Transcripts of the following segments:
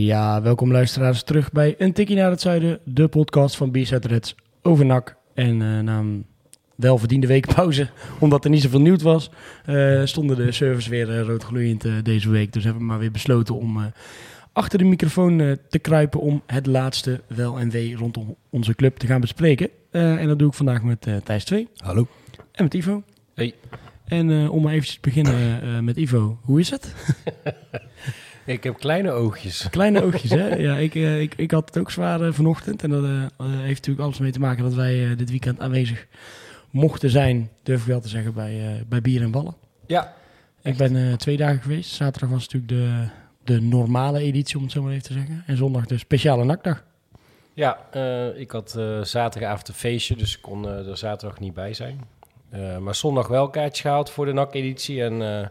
Ja, welkom luisteraars terug bij Een Tikkie naar het Zuiden, de podcast van B-Side Reds over NAC. En eh, na een welverdiende weekpauze, omdat er niet zoveel nieuws was, eh, stonden de servers weer uh, roodgloeiend uh, deze week. Dus hebben we maar weer besloten om achter de microfoon te kruipen om het laatste wel en wee rondom onze club te gaan bespreken. en dat doe ik vandaag met Thijs 2. Hallo. En met Ivo. Hey. En om maar eventjes te beginnen met Ivo, hoe is het? Ik heb kleine oogjes. Kleine oogjes, hè? Ja, ik, uh, ik, ik had het ook zwaar uh, vanochtend. En dat uh, heeft natuurlijk alles mee te maken dat wij dit weekend aanwezig mochten zijn, durf ik wel te zeggen, bij, bij Bier en Ballen. Ja. Ik ben twee dagen geweest. Zaterdag was natuurlijk de, de normale editie, om het zo maar even te zeggen. En zondag de speciale nakdag. Ja, ik had zaterdagavond een feestje, dus ik kon er zaterdag niet bij zijn. maar zondag wel kaartjes gehaald voor de NAC-editie en...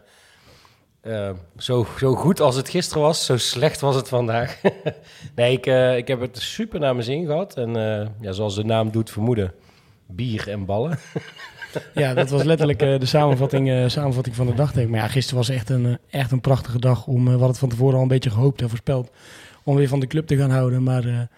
Uh, zo, zo goed als het gisteren was, zo slecht was het vandaag. nee, ik, uh, ik heb het super naar mijn zin gehad. En uh, ja, zoals de naam doet vermoeden, bier en ballen. ja, dat was letterlijk de samenvatting, samenvatting van de dag. Ik. Maar ja, gisteren was echt een, echt een prachtige dag. Om, hadden het van tevoren al een beetje gehoopt en voorspeld om weer van de club te gaan houden. Maar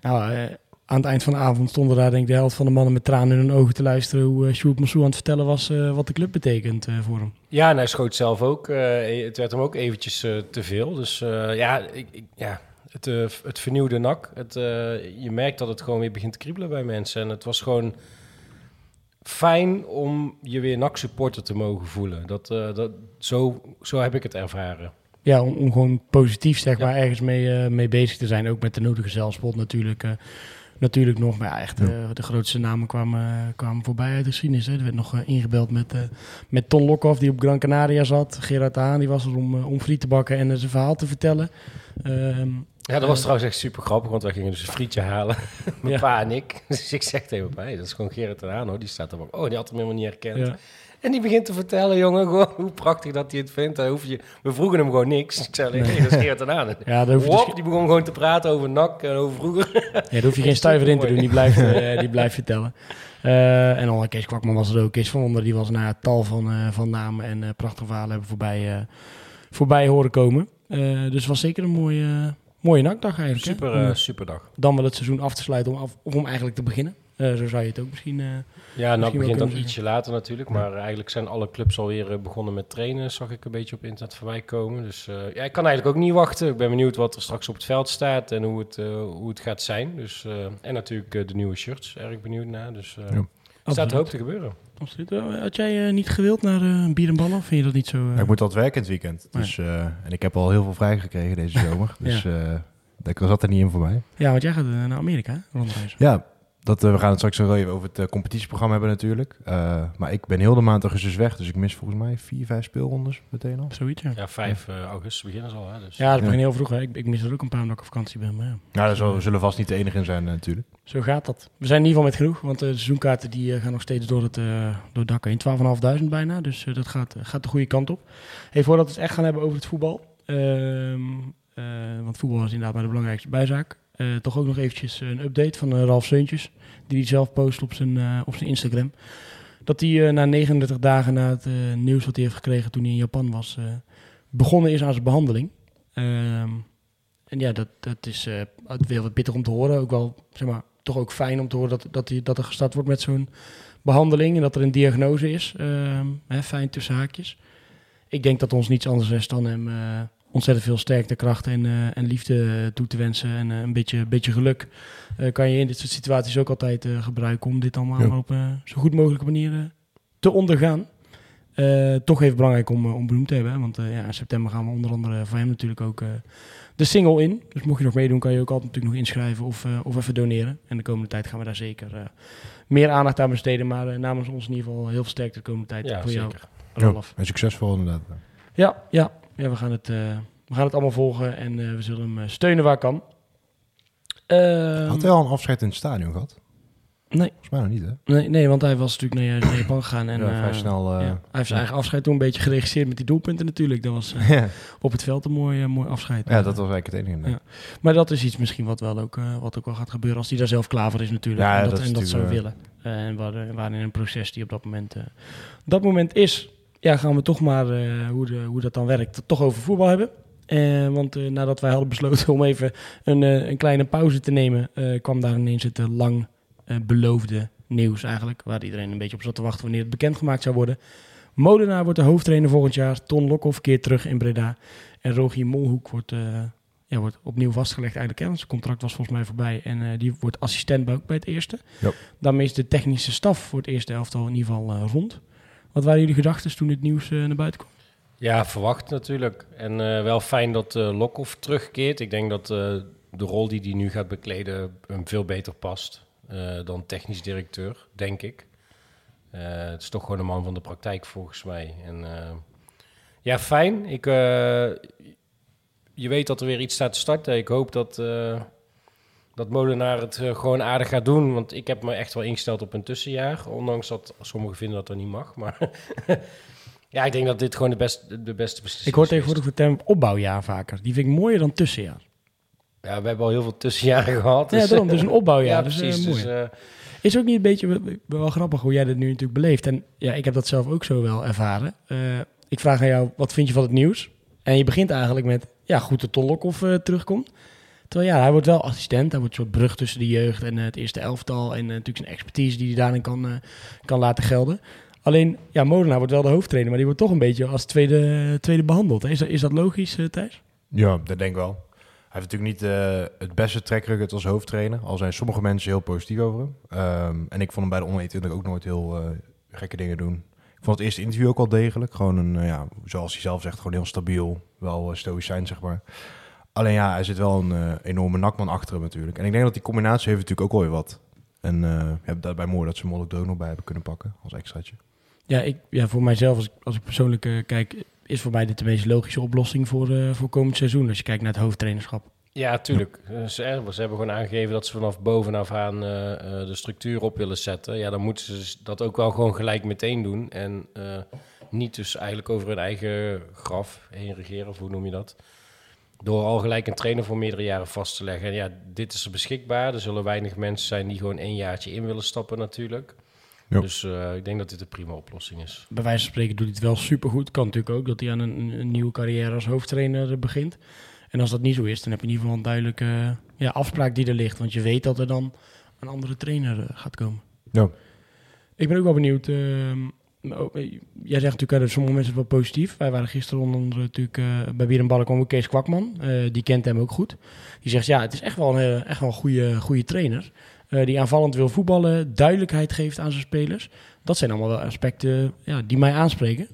nou, aan het eind van de avond stonden daar denk ik de helft van de mannen met tranen in hun ogen te luisteren hoe uh, Sjoerd Massou aan het vertellen was uh, wat de club betekent uh, voor hem. Ja, en hij schoot zelf ook. het werd hem ook eventjes te veel. Dus ja, ik, ik, ja het, het vernieuwde nak. Het, je merkt dat het gewoon weer begint te kriebelen bij mensen. En het was gewoon fijn om je weer NAC-supporter te mogen voelen. Dat, dat, zo, zo heb ik het ervaren. Ja, om, om gewoon positief zeg maar ergens mee, mee bezig te zijn. Ook met de nodige zelfspot natuurlijk natuurlijk nog. Maar ja, echt uh, de grootste namen kwamen, kwamen voorbij uit de geschiedenis. Hè. Er werd nog uh, ingebeld met, uh, met Ton Lokhoff, die op Gran Canaria zat. Gerard Haan, die was er om, om friet te bakken en zijn verhaal te vertellen. Um, ja, dat was trouwens echt super grappig, want wij gingen dus een frietje halen. Mijn ja. pa en ik. Dus ik zeg tegen mij, dat is gewoon Gerard Haan hoor. Die staat er ook. Oh, die had hem helemaal niet herkend. Ja. En die begint te vertellen, jongen, gewoon hoe prachtig dat hij het vindt. Hoef je, we vroegen hem gewoon niks. Ik zei, nee, dat is Geert aan. Ja, Wop, dus... die begon gewoon te praten over NAC en over vroeger. Ja, daar hoef je geen stuiver in te doen, die blijft, uh, die blijft vertellen. Uh, en dan Kees Kwakman was er ook. Kees van Onder, die was het tal van, uh, van namen en prachtige verhalen hebben voorbij, voorbij horen komen. dus het was zeker een mooie, mooie nakdag eigenlijk. Super, hè? super dag. Dan wel het seizoen af te sluiten om, af, om eigenlijk te beginnen. Uh, zo zou je het ook misschien. Uh, ja, nou begint dan ietsje later natuurlijk. Maar eigenlijk zijn alle clubs alweer begonnen met trainen. Zag ik een beetje op internet voorbij komen. Dus ja, ik kan eigenlijk ook niet wachten. Ik ben benieuwd wat er straks op het veld staat en hoe het, hoe het gaat zijn. Dus, en natuurlijk de nieuwe shirts. Erg benieuwd naar. Dus ja. staat er hoop te gebeuren. Absoluut. Had jij niet gewild naar uh, bier en ballen? Vind je dat niet zo? Ik moet altijd werken het weekend. Dus, en ik heb al heel veel vrijgekregen deze zomer. dus dat zat er niet in voor mij. Ja, want jij gaat naar Amerika rondreizen. Ja, dat, uh, we gaan het straks nog wel even over het uh, competitieprogramma hebben natuurlijk. Uh, maar ik ben heel de maand augustus weg, dus ik mis volgens mij vier, vijf speelrondes meteen al. Zoiets, ja. Ja, 5 ja. augustus beginnen ze al. Hè, dus. Ja, dat begint heel vroeg. Hè. Ik, ik mis er ook een paar omdat ik op vakantie ben. Maar ja, ja daar zullen, zullen vast niet de enige in zijn natuurlijk. Zo gaat dat. We zijn in ieder geval met genoeg, want de seizoenkaarten die gaan nog steeds door het, door het dak heen. 12.500 bijna, dus dat gaat, gaat de goede kant op. Hey, voordat we het echt gaan hebben over het voetbal. Ehm, want voetbal is inderdaad maar de belangrijkste bijzaak. Uh, toch ook nog eventjes een update van uh, Ralf Seuntjes, die hij zelf post op zijn, uh, op zijn Instagram. Dat hij na 39 dagen na het nieuws wat hij heeft gekregen toen hij in Japan was, begonnen is aan zijn behandeling. Ehm, en ja, dat, dat is weer wat bitter om te horen. Ook wel, zeg maar, toch ook fijn om te horen dat, dat, hij, dat er gestart wordt met zo'n behandeling en dat er een diagnose is. Ehm, hè, fijn tussen haakjes. Ik denk dat ons niets anders is dan hem ontzettend veel sterkte, kracht en, uh, en liefde toe te wensen. En uh, een beetje, beetje geluk uh, kan je in dit soort situaties ook altijd gebruiken om dit allemaal ja. op zo goed mogelijke manier te ondergaan. toch even belangrijk om, om benoemd te hebben. Want ja, in september gaan we onder andere voor hem natuurlijk ook de single in. Dus mocht je nog meedoen, kan je ook altijd natuurlijk nog inschrijven of, of even doneren. En de komende tijd gaan we daar zeker meer aandacht aan besteden. Maar namens ons in ieder geval heel veel sterkte de komende tijd ja, voor zeker. jou, Rolf. Ja, en succesvol inderdaad. Ja, ja, ja, we gaan het, uh, we gaan het allemaal volgen en eh, we zullen hem eh, steunen waar kan. Ehm, Had hij al een afscheid in het stadion gehad? Nee. Volgens mij nog niet, hè? nee, nee, want hij was natuurlijk naar, Japan gegaan. En, Ja, vrij eh, snel, eh, ja, hij heeft zijn eigen afscheid toen een beetje geregisseerd met die doelpunten natuurlijk. Dat was eh, ja. op het veld een mooi, eh, mooi afscheid. ja, dat was eigenlijk het enige. Maar dat is iets misschien wat, wel ook, eh, wat ook wel gaat gebeuren als hij daar zelf klaar voor is natuurlijk. En dat, dat en dat zou willen. Eh, en waar, waarin een proces die op dat moment, eh, dat moment is. Ja, gaan we toch maar, eh, hoe, de, hoe dat dan werkt, toch over voetbal hebben. Eh, want eh, nadat wij hadden besloten om even een, een kleine pauze te nemen, kwam daar ineens het lang beloofde nieuws eigenlijk. Waar iedereen een beetje op zat te wachten wanneer het bekendgemaakt zou worden. Molenaar wordt de hoofdtrainer volgend jaar. Ton Lokhoff keert terug in Breda. En Rogier Molhoek wordt, ja, wordt opnieuw vastgelegd eigenlijk. Hè, want zijn contract was volgens mij voorbij. En die wordt assistent bij, ook bij het eerste. Ja. Daarmee is de technische staf voor het eerste elftal in ieder geval rond. Wat waren jullie gedachten toen dit nieuws eh, naar buiten kwam? Ja, verwacht natuurlijk. En eh, wel fijn dat uh, Lokhoff terugkeert. Ik denk dat de rol die hij nu gaat bekleden hem veel beter past dan technisch directeur, denk ik. Het is toch gewoon een man van de praktijk volgens mij. En ja, fijn. Ik, je weet dat er weer iets staat te starten. Ik hoop dat, dat Molenaar het uh, gewoon aardig gaat doen. Want ik heb me echt wel ingesteld op een tussenjaar. Ondanks dat sommigen vinden dat dat niet mag. Maar ja, ik denk dat dit gewoon de, best, de beste beslissing is. Ik hoor tegenwoordig de term opbouwjaar vaker. Die vind ik mooier dan tussenjaar. Ja, we hebben al heel veel tussenjaren gehad. Dus, ja, daarom. Dus een opbouwjaar. ja, dus, precies. mooi. Dus, uh, is ook niet een beetje wel grappig hoe jij dit nu natuurlijk beleeft. En ja, ik heb dat zelf ook zo wel ervaren. Uh, ik vraag aan jou, wat vind je van het nieuws? En je begint eigenlijk met, ja, goed dat Ton Lokhoff uh, terugkomt. Terwijl ja, hij wordt wel assistent. Hij wordt een soort brug tussen de jeugd en uh, het eerste elftal. En natuurlijk zijn expertise die hij daarin kan, kan laten gelden. Alleen, ja, Molenaar wordt wel de hoofdtrainer, maar die wordt toch een beetje als tweede, tweede behandeld. Is dat, is dat logisch, Thijs? Ja, dat denk ik wel. Hij heeft natuurlijk niet het beste track als hoofdtrainer. Al zijn sommige mensen heel positief over hem. Um, en ik vond hem bij de onder 21 ook nooit heel gekke dingen doen. Ik vond het eerste interview ook wel degelijk. Gewoon een, ja, zoals hij zelf zegt, gewoon heel stabiel. Wel stoïcijn, zeg maar. Alleen ja, hij zit wel een enorme nakman achter hem natuurlijk. En ik denk dat die combinatie heeft natuurlijk ook wel weer wat. En ja, daarbij mooi dat ze Molk er ook nog bij hebben kunnen pakken als extraatje. Ja, ik, ja voor mijzelf, als ik, als ik persoonlijk kijk, is voor mij dit de meest logische oplossing voor, uh, voor komend seizoen. Als je kijkt naar het hoofdtrainerschap. Ja, tuurlijk. Ja. Ze, ze, hebben gewoon aangegeven dat ze vanaf bovenaf aan uh, uh, de structuur op willen zetten. Ja, dan moeten ze dat ook wel gewoon gelijk meteen doen. En niet dus eigenlijk over hun eigen graf heen regeren, of hoe noem je dat? Door al gelijk een trainer voor meerdere jaren vast te leggen. En ja, dit is er beschikbaar. Er zullen weinig mensen zijn die gewoon één jaartje in willen stappen natuurlijk. Ja. Dus uh, ik denk dat dit een prima oplossing is. Bij wijze van spreken doet hij het wel supergoed. Kan natuurlijk ook dat hij aan een, een nieuwe carrière als hoofdtrainer begint. En als dat niet zo is, dan heb je in ieder geval een duidelijke uh, ja, afspraak die er ligt. Want je weet dat er dan een andere trainer uh, gaat komen. Ja. Ik ben ook wel benieuwd. Uh, jij zegt natuurlijk dat sommige mensen het wel positief. Wij waren gisteren onder andere natuurlijk uh, bij Bier en Ballen kwam ook Kees Kwakman. Uh, die kent hem ook goed. Die zegt ja, het is echt wel een, echt wel een goede, goede trainer. Uh, die aanvallend wil voetballen, duidelijkheid geeft aan zijn spelers. Dat zijn allemaal wel aspecten ja, die mij aanspreken.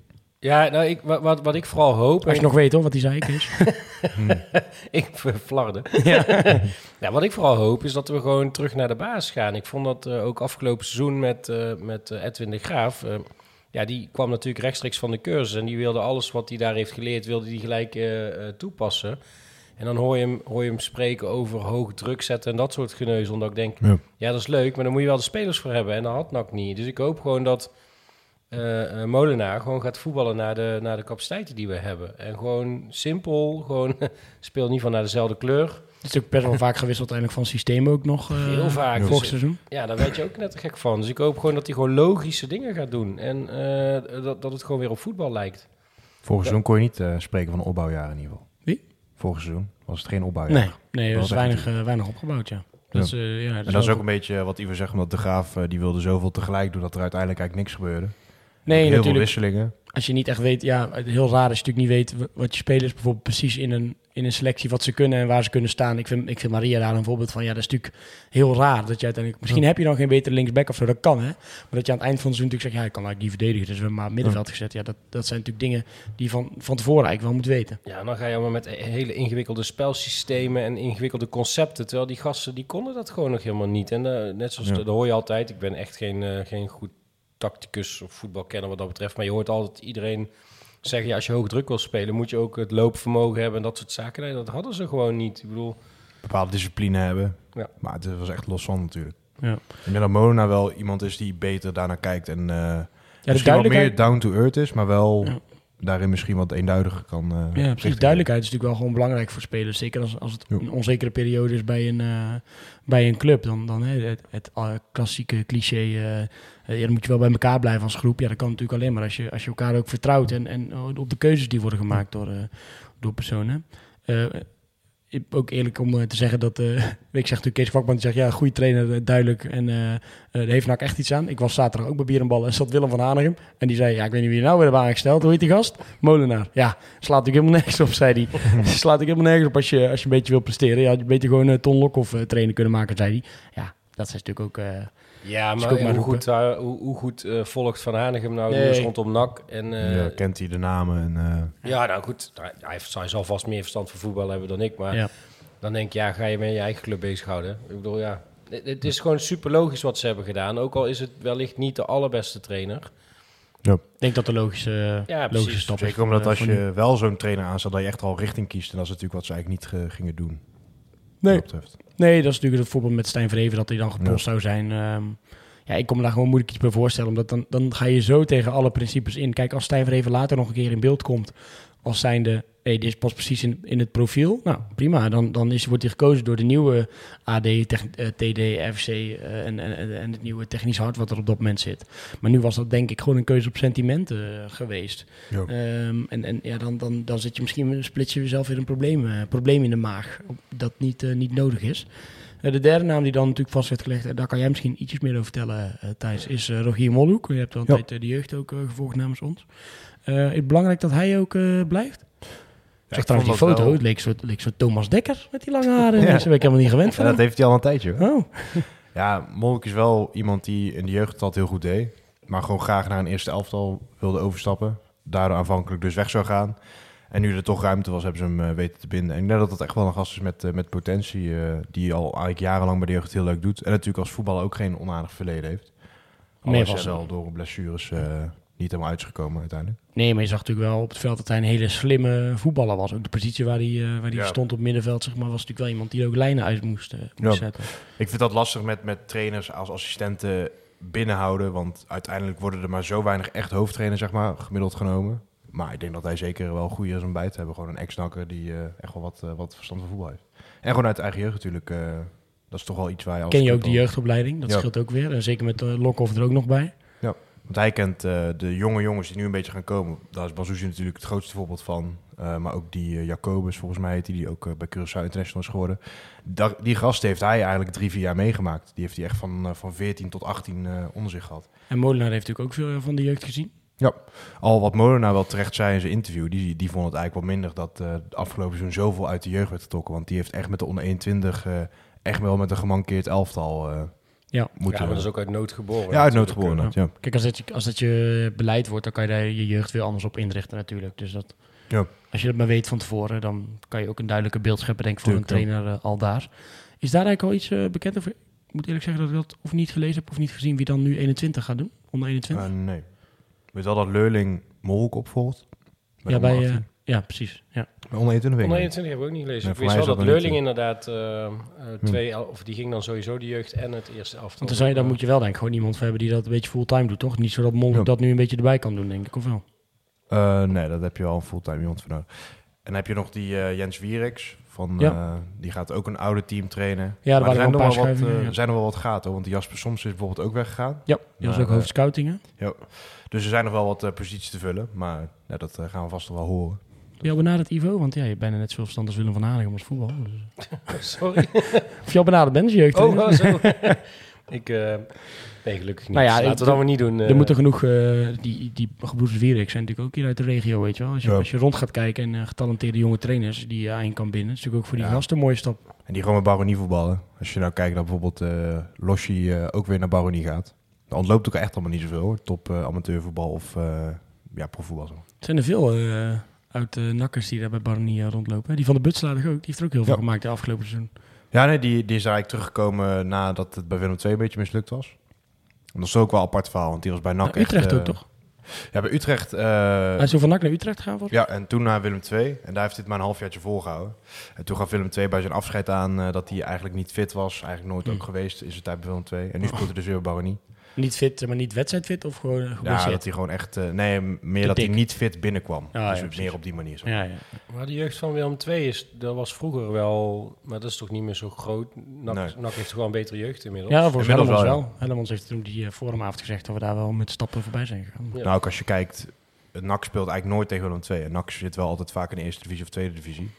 Ja, nou, ik, wat, wat ik vooral hoop... Als je nog weet hoor, wat hij zei, Kees. ik flarde. Ja. ja, wat ik vooral hoop is dat we gewoon terug naar de basis gaan. Ik vond dat uh, ook afgelopen seizoen met, uh, met Edwin de Graaf... Ja, die kwam natuurlijk rechtstreeks van de cursus... en die wilde alles wat hij daar heeft geleerd, wilde die gelijk toepassen... En dan hoor je, hem, hoor je hem spreken over hoog druk zetten en dat soort geneuzel. Dat ik denk, ja. ja. dat is leuk, maar dan moet je wel de spelers voor hebben. En dat had NAC niet. Dus ik hoop gewoon dat uh, Molenaar gewoon gaat voetballen naar de, naar de capaciteiten die we hebben. En gewoon simpel, gewoon speel niet van naar dezelfde kleur. Het is ook best wel vaak gewisseld eigenlijk van systeem ook nog. Uh, Heel vaak. Vorig dus, seizoen. Ja, daar weet je ook net te gek van. Dus ik hoop gewoon dat hij gewoon logische dingen gaat doen. En dat, dat het gewoon weer op voetbal lijkt. Vorig seizoen kon je niet spreken van een opbouwjaar in ieder geval. Wie? Vorig seizoen was het geen opbouwjaar. Nee, nee er was weinig, uh, weinig opgebouwd, ja. Dat ja. Is, uh, ja, en dat is ook een beetje wat Ivo zegt, omdat de Graaf uh, die wilde zoveel tegelijk doen dat er uiteindelijk eigenlijk niks gebeurde. Nee, heel natuurlijk. veel wisselingen. Als je niet echt weet, ja, heel raar als je natuurlijk niet weet wat je spelers bijvoorbeeld precies in een, in een selectie wat ze kunnen en waar ze kunnen staan. Ik vind, ik vind Maria daar een voorbeeld van. Ja, dat is natuurlijk heel raar dat je uiteindelijk. Misschien ja. heb je dan geen betere linksback of zo, dat kan hè. Maar dat je aan het eind van het seizoen natuurlijk zegt, ja, ik kan eigenlijk die verdedigen, dus we hebben maar middenveld gezet. Ja, dat, dat zijn natuurlijk dingen die je van, van tevoren eigenlijk wel moet weten. Ja, en dan ga je allemaal met hele ingewikkelde spelsystemen en ingewikkelde concepten. Terwijl die gasten die konden dat gewoon nog helemaal niet. En uh, net zoals, ja. dat hoor je altijd. Ik ben echt geen, uh, geen goed tacticus of voetbalkenner wat dat betreft. Maar je hoort altijd iedereen zeggen, ja, als je hoog druk wil spelen, moet je ook het loopvermogen hebben en dat soort zaken. Nee, dat hadden ze gewoon niet. Ik bedoel, bepaalde discipline hebben. Ja. Maar het was echt los van natuurlijk. Ja. Ik denk dat Mona wel iemand is die beter daarnaar kijkt en eh Ja, misschien wat meer down to earth is, maar wel Ja. daarin misschien wat eenduidiger kan. eh, ja, precies. Duidelijkheid is natuurlijk wel gewoon belangrijk voor spelers. Zeker als, als het een onzekere periode is bij een, eh, bij een club. Dan, dan hè, het, het klassieke cliché, ja, dan moet je wel bij elkaar blijven als groep. Ja, dat kan natuurlijk alleen maar als je, als je elkaar ook vertrouwt. En, en eh, op de keuzes die worden gemaakt door, eh, door personen. Eh, ik ook eerlijk om eh, te zeggen dat... eh, ik zeg natuurlijk Kees Kwakman, die zegt ja, goede trainer, eh, duidelijk. En eh eh, daar heeft NAC echt iets aan. Ik was zaterdag ook bij Bier en Ballen en zat Willem van Hanegem. En die zei, ja, ik weet niet wie je nou weer hebben aangesteld. Hoe heet die gast? Molenaar. Ja, slaat natuurlijk helemaal nergens op, zei hij. slaat ik helemaal nergens op als je, als je een beetje wil presteren. Ja, had je beter gewoon Ton Lokhoff eh, trainer kunnen maken, zei hij. Ja, dat is natuurlijk ook... ja, is maar, hoe, goed, eh, hoe, hoe goed eh, volgt Van Hanegem nou Nee. rondom NAC? En, eh, ja, kent hij de namen en eh, Ja, nou goed. Hij, hij heeft- hij zal vast meer verstand van voetbal hebben dan ik. Maar Ja. dan denk ik, ja, ga je met je eigen club bezighouden? Ik bedoel, ja. Het, het is gewoon super logisch wat ze hebben gedaan. Ook al is het wellicht niet de allerbeste trainer. ik denk dat de logische, Ja, logische stap is. zeker omdat als je wel zo'n trainer aanstelt, dat je echt al richting kiest. En dat is natuurlijk wat ze eigenlijk niet ge- gingen doen. Nee. Dat. Nee, dat is natuurlijk het voorbeeld met Stijn Verheven dat hij dan gepost zou zijn. Ehm, ja, ik kom me daar gewoon moeilijk iets bij voorstellen. Omdat dan, dan ga je zo tegen alle principes in. Kijk, als Stijn Verheven later nog een keer in beeld komt als zijnde... Hey, dit is pas precies in, in het profiel. Nou, prima. Dan, dan is, wordt hij gekozen door de nieuwe AD, tech- TD, FC eh, en, en, en het nieuwe technisch hart wat er op dat moment zit. Maar nu was dat denk ik gewoon een keuze op sentimenten eh, geweest. Ja. Ehm, en en ja, dan, dan, dan zit je misschien, split je jezelf weer een probleem, eh, probleem in de maag. Dat niet, eh, niet nodig is. De derde naam die dan natuurlijk vast werd gelegd, en daar kan jij misschien ietsjes meer over vertellen, Thijs, is Rogier Molhoek. Je hebt al een Ja. tijd eh, de jeugd ook gevolgd namens ons. Is het belangrijk dat hij ook blijft? Ja, zag trouwens die foto, dat het leek zo, leek zo Thomas Dekker met die lange haren. Ja. Daar ben ik helemaal niet gewend En van. dat heeft hij al een tijdje. hoor. Oh, Ja, Molk is wel iemand die in de jeugd altijd heel goed deed. Maar gewoon graag naar een eerste elftal wilde overstappen. Daardoor aanvankelijk dus weg zou gaan. En nu er toch ruimte was, hebben ze hem eh, weten te binden. En ik denk dat dat echt wel een gast is met, eh, met potentie. eh, die al eigenlijk jarenlang bij de jeugd heel leuk doet. En natuurlijk als voetballer ook geen onaardig verleden heeft. Meer was- wel door blessures niet helemaal uit is gekomen uiteindelijk. Nee, maar je zag natuurlijk wel op het veld dat hij een hele slimme voetballer was. Ook de positie waar hij, eh, waar hij Ja. stond op middenveld, zeg maar, was natuurlijk wel iemand die ook lijnen uit moest, eh, moest Ja. zetten. Ik vind dat lastig met, met trainers als assistenten binnenhouden. Want uiteindelijk worden er maar zo weinig echt hoofdtrainers, zeg maar, gemiddeld genomen. Maar ik denk dat hij zeker wel goed is om bij te hebben. Gewoon een ex-nakker die eh, echt wel wat, wat verstand van voetbal heeft. En gewoon uit eigen jeugd natuurlijk. dat is toch wel iets waar je als Ken je ook de jeugdopleiding? Dat Ja. scheelt ook weer. En zeker met uh, Lokhoff er ook nog bij. Want hij kent eh, de jonge jongens die nu een beetje gaan komen. Daar is Bazouzi natuurlijk het grootste voorbeeld van. Eh, maar ook die eh, Jacobus, volgens mij heet die, die ook bij Curaçao International is geworden. Da- die gast heeft hij eigenlijk drie, vier jaar meegemaakt. Die heeft hij echt van, van 14 tot 18 eh, onder zich gehad. En Molenaar heeft natuurlijk ook veel van de jeugd gezien. Al wat Molenaar wel terecht zei in zijn interview, die, die vond het eigenlijk wel minder dat de afgelopen seizoen zoveel uit de jeugd werd getrokken. Want die heeft echt met de onder 21 eh, echt wel met een gemankeerd elftal Ja. moeten. Ja, maar dat is ook uit nood geboren. ja, uit nood geboren. Ja. Kijk, als dat, je, als dat je beleid wordt, dan kan je daar je jeugd weer anders op inrichten natuurlijk. Dus dat, Ja. als je dat maar weet van tevoren, dan kan je ook een duidelijke beeld scheppen, denk ik, voor Tuurlijk, een trainer eh, al daar. Is daar eigenlijk al iets eh, bekend over? Ik moet eerlijk zeggen dat ik dat of niet gelezen heb of niet gezien wie dan nu 21 gaat doen. Onder 21. Eh, nee. Weet wel dat Leurling Molk opvolgt. ja, bij, onder eh, 18. Ja, precies. Ja. Bij onder 21 weet ik Onder niet. 21 heb ik ook niet gelezen. Nee, ik voor wist mij wel is dat dat Leurling inderdaad eh, eh, twee, el- of die ging dan sowieso de jeugd en het eerste elftal. Want dan, zou je, dan moet je wel denk ik gewoon iemand voor hebben die dat een beetje fulltime doet, toch? Niet zo dat Monk Ja. dat nu een beetje erbij kan doen, denk ik, of wel? Eh, nee, dat heb je al een fulltime iemand voor nodig. En dan heb je nog die eh, Jens Wieriks. Van, Ja. eh, die gaat ook een oude team trainen. Ja, er maar er zijn een wel wat, ja. er zijn nog wel wat gaten. hoor, Want Jasper Soms is bijvoorbeeld ook weggegaan. Ja, die was ook eh, hoofdscouting, hè? Dus er zijn nog wel wat posities te vullen. Maar ja, dat gaan we vast nog wel horen. Ben je al benaderd, Ivo? Want ja, je bijna net zoveel verstand als Willem van Hanegem als voetbal. Dus. Sorry. Of je al benaderd bent, is jeugd. Oh, oh, zo. ik, eh, nee, gelukkig niet. Nou ja, Laten ik- we dat maar niet doen. eh. er moeten genoeg, eh, die, die gebroeders Wierik zijn natuurlijk ook hier uit de regio, weet je wel. Als je, Ja. als je rond gaat kijken en eh, getalenteerde jonge trainers die je aan kan binden, is natuurlijk ook voor die Ja. gasten een mooie stap. En die gewoon met Baronie voetballen. Als je nou kijkt naar bijvoorbeeld eh Loshi eh, ook weer naar Baronie gaat. Dan ontloopt ook echt allemaal niet zoveel. hoor. Top eh, amateurvoetbal of eh ja, profvoetbal. Zo. Zijn er veel eh uit de nakkers die daar bij Baronie eh, rondlopen? hè? Die van de Butselaar ook, die heeft er ook heel veel gemaakt de afgelopen seizoen. Ja, nee, die, die is eigenlijk teruggekomen nadat het bij Willem II een beetje mislukt was. En dat is ook wel een apart verhaal, want die was bij NAC Nou, Utrecht echt, eh, ook, toch? Ja, bij Utrecht... eh, Hij is zo van NAC naar Utrecht gaan voor? ja, en toen naar Willem II. En daar heeft dit maar een halfjaartje volgehouden. En toen gaf Willem II bij zijn afscheid aan eh, dat hij eigenlijk niet fit was. Eigenlijk nooit Hmm. ook geweest is het tijd bij Willem II. En nu speelt hij dus weer bij Baronie. Niet fit, maar niet wedstrijdfit of gewoon eh, Ja, dat hij gewoon echt... eh, nee, meer Te dat hij niet fit binnenkwam. Ah, dus ja, precies. meer op die manier. Zo. Ja, ja. Maar de jeugd van Willem II is, dat was vroeger wel, maar dat is toch niet meer zo groot. NAC, Nee. NAC heeft toch wel een betere jeugd inmiddels. ja volgens Inmiddels wel, wel. Hellemans heeft toen die uh, forumavond gezegd dat we daar wel met stappen voorbij zijn gegaan. Ja. Nou, ook als je kijkt... Het NAC speelt eigenlijk nooit tegen Willem II. En NAC zit wel altijd vaak in de eerste divisie of tweede divisie.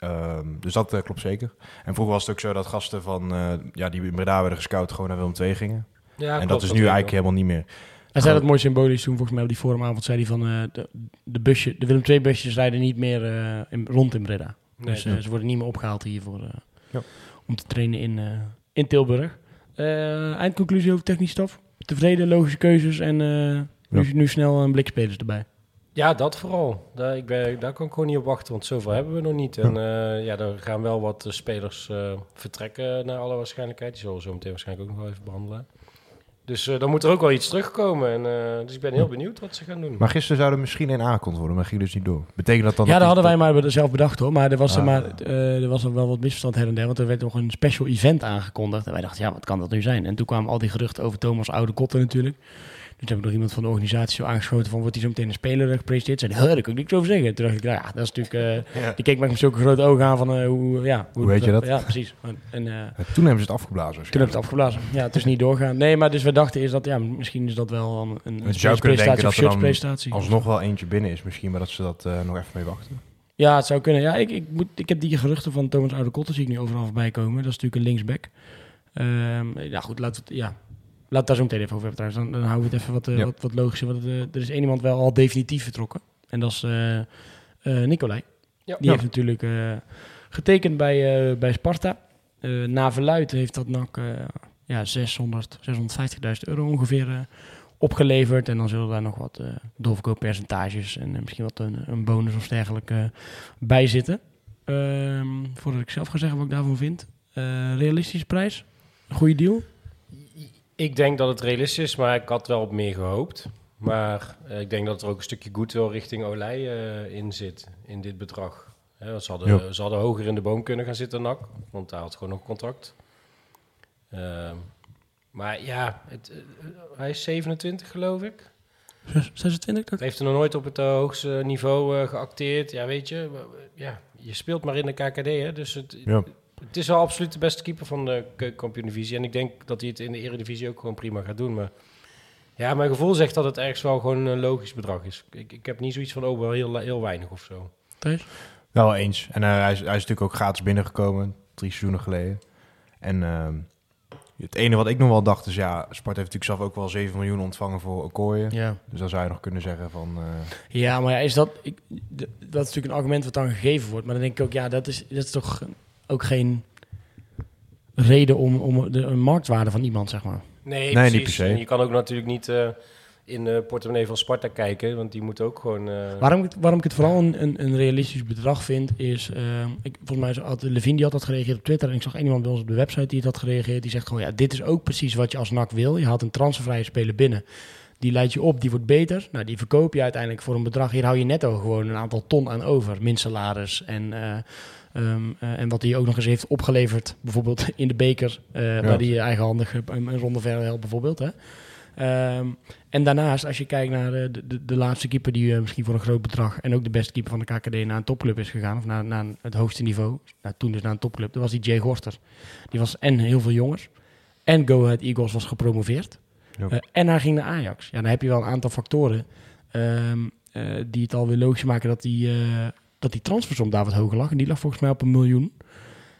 Ehm, dus dat eh, klopt zeker. En vroeger was het ook zo dat gasten van, eh, ja, die in Breda werden gescout gewoon naar Willem II gingen. Ja, en klopt, dat is nu eigenlijk helemaal niet meer. Hij zei dat mooi symbolisch toen, volgens mij op die forumavond, zei hij van eh, de, de, busje, de Willem II busjes rijden niet meer eh, in, rond in Breda. Nee, dus eh, ze worden niet meer opgehaald hier voor, eh, Ja. om te trainen in, eh, in Tilburg. Eh, eindconclusie over technisch staf. Tevreden, logische keuzes en eh, nu, nu snel een blik spelers erbij. Ja, dat vooral. Daar, ik ben, daar kan ik gewoon niet op wachten, want zoveel hebben we nog niet. En eh, ja, er gaan wel wat spelers eh, vertrekken naar alle waarschijnlijkheid. Die zullen we zo meteen waarschijnlijk ook nog wel even behandelen. Dus eh, dan moet er ook wel iets terugkomen. En, eh, dus ik ben heel benieuwd wat ze gaan doen. Maar gisteren zou er misschien één aangekondigd worden, maar ging dus niet door. Betekent dat dan... Ja, dat dat hadden wij maar zelf bedacht hoor. Maar er was, er Ah. maar, eh, er was er wel wat misverstand her en der. Want er werd nog een special event aangekondigd. En wij dachten, ja, wat kan dat nu zijn? En toen kwamen al die geruchten over Thomas Oude Kotten natuurlijk. Dus heb ik nog iemand van de organisatie zo aangeschoten van... wordt hij zo meteen een speler gepresenteerd? Zei, daar kan ik niks over zeggen. Toen dacht ik, nou ja, dat is natuurlijk... eh, Ja. Die keek me met zulke grote ogen aan van eh, hoe... Ja, Hoe weet je dat? Ja, precies. En, en, eh, Toen hebben ze het afgeblazen. toen heb ik het afgeblazen. Ja, het is niet doorgaan. Nee, maar dus we dachten is dat... Ja, misschien is dat wel een, een Je kunnen denken dat of er shirtspresentatie. alsnog wel eentje binnen is misschien, maar dat ze dat eh, nog even mee wachten. Ja, het zou kunnen. Ja, ik, ik, moet, ik heb die geruchten van Thomas Oude Kotten zie ik nu overal voorbij komen. Dat is natuurlijk een linksback. Ehm, ja, goed, laten we het, ja. Laat het daar zo meteen even over hebben trouwens. Dan, dan houden we het even wat, Ja. wat, wat logischer. Want eh, er is één iemand wel al definitief vertrokken. En dat is eh eh, Nicolai. Ja. Die Ja. heeft natuurlijk eh, getekend bij, eh, bij Sparta. Eh na verluid heeft dat NAC eh, ja, 600, 650.000 euro ongeveer opgeleverd. En dan zullen daar nog wat eh doorverkooppercentages en misschien wat een, een bonus of dergelijke bij zitten. Ehm, voordat ik zelf ga zeggen wat ik daarvan vind. Eh, realistische prijs? Een goede deal? Ik denk dat het realistisch is, maar ik had wel op meer gehoopt. Maar eh, ik denk dat er ook een stukje goodwill richting Olij eh, in zit, in dit bedrag. Ze, hadden, Ja. ze hadden hoger in de boom kunnen gaan zitten, NAC. Want hij had gewoon nog contract. Ehm, maar ja, het, eh, hij is 27 geloof ik. Zes- 26? Dat? Heeft er nog nooit op het hoogste niveau geacteerd. Ja, weet je, ja, je speelt maar in de KKD, hè. Dus het, Ja. Het is wel absoluut de beste keeper van de keukenkampioen-divisie. En ik denk dat hij het in de eredivisie ook gewoon prima gaat doen. Maar ja, mijn gevoel zegt dat het ergens wel gewoon een logisch bedrag is. Ik, ik heb niet zoiets van, oh, wel heel, heel weinig of zo. Thijs? Wel eens. En eh, hij, is, hij is natuurlijk ook gratis binnengekomen, drie seizoenen geleden. En ehm, het ene wat ik nog wel dacht is, ja, Sport heeft natuurlijk zelf ook wel 7 miljoen ontvangen voor Okoye. Ja. Dus dan zou je nog kunnen zeggen van... eh, Ja, maar ja, is dat... Ik, dat is natuurlijk een argument wat dan gegeven wordt. Maar dan denk ik ook, ja, dat is, dat is toch ook geen reden om, om de een marktwaarde van iemand, zeg maar. Nee, Nee, precies. niet per se. En je kan ook natuurlijk niet eh, in de portemonnee van Sparta kijken. Want die moet ook gewoon... eh, Waarom ik, het- waarom ik het vooral een, een, een realistisch bedrag vind, is... eh, ik, volgens mij had Levine die had dat gereageerd op Twitter. En ik zag iemand bij ons op de website die het had gereageerd. Die zegt gewoon, ja, dit is ook precies wat je als NAC wil. Je haalt een transfervrije speler binnen. Die leidt je op, die wordt beter. Nou, die verkoop je uiteindelijk voor een bedrag. Hier hou je netto gewoon een aantal ton aan over. Min salaris en... eh, ehm, eh, en wat hij ook nog eens heeft opgeleverd, bijvoorbeeld in de beker, eh, waar hij eigenhandig een, een ronde verder helpt, bijvoorbeeld. Hè. Ehm, en daarnaast, als je kijkt naar de, de, de laatste keeper die eh, misschien voor een groot bedrag en ook de beste keeper van de KKD naar een topclub is gegaan, of naar, naar het hoogste niveau, nou, toen dus naar een topclub, dat was die Jay Gorster. Die was en heel veel jongens, en Go Ahead Eagles was gepromoveerd, Ja. Eh, en hij ging naar Ajax. Ja, dan heb je wel een aantal factoren ehm, eh, die het alweer logisch maken dat die, eh, dat die transfersom daar wat hoger lag. En die lag volgens mij op een miljoen.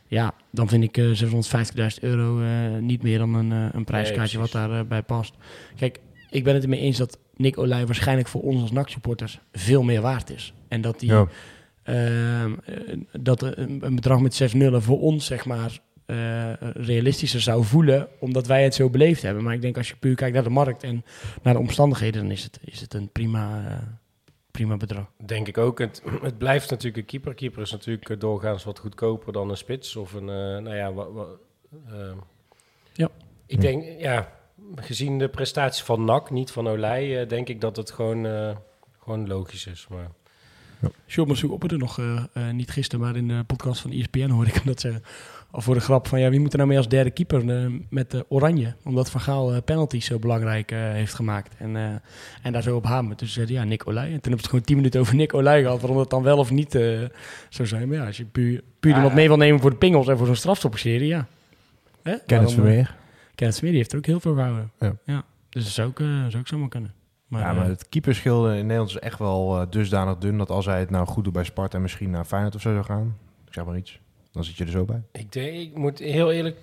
Ja, dan vind ik eh 750.000 euro eh, niet meer dan een, eh, een prijskaartje wat daarbij bij past. Kijk, ik ben het ermee eens dat Nick Olij waarschijnlijk voor ons als NAC-supporters veel meer waard is. En dat die, ja. ehm, eh, dat een, een bedrag met 6 nullen voor ons, zeg maar, eh, realistischer zou voelen, omdat wij het zo beleefd hebben. Maar ik denk als je puur kijkt naar de markt en naar de omstandigheden, dan is het, is het een prima, prima bedrag. Denk ik ook. Het, het blijft natuurlijk een keeper. Keeper is natuurlijk eh, doorgaans wat goedkoper dan een spits. Of een, eh, nou ja, wa, wa- eh, Ja. Ik denk, ja, gezien de prestatie van NAC, niet van Olij, eh, denk ik dat het gewoon, eh, gewoon logisch is. Maar Sjoerd opperde nog, eh, eh, niet gisteren, maar in de podcast van ESPN hoorde ik hem dat zeggen. Of voor de grap van, ja, wie moet er nou mee als derde keeper eh, met de Oranje? Omdat Van Gaal eh, penalties zo belangrijk eh, heeft gemaakt. En, eh, en daar zo op hamert. Dus zeiden ja, Nick Olij. En toen hebben ze het gewoon tien minuten over Nick Olij gehad. Waarom dat dan wel of niet eh, zou zijn. Maar ja, als je puur, puur Ah, iemand mee wil nemen voor de pingels en voor zo'n strafstopperserie, ja. Hè? Kennis eh, Vermeer. Kenneth Vermeer, die heeft er ook heel veel gehouden. Ja. Dus dat zou ook, eh, zou ook zomaar kunnen. Maar, ja, eh, maar het keeperschil in Nederland is echt wel eh, dusdanig dun... dat als hij het nou goed doet bij Sparta en misschien naar Feyenoord of zo zou gaan... ik zeg maar iets, dan zit je er zo bij. ik, denk, ik moet heel eerlijk...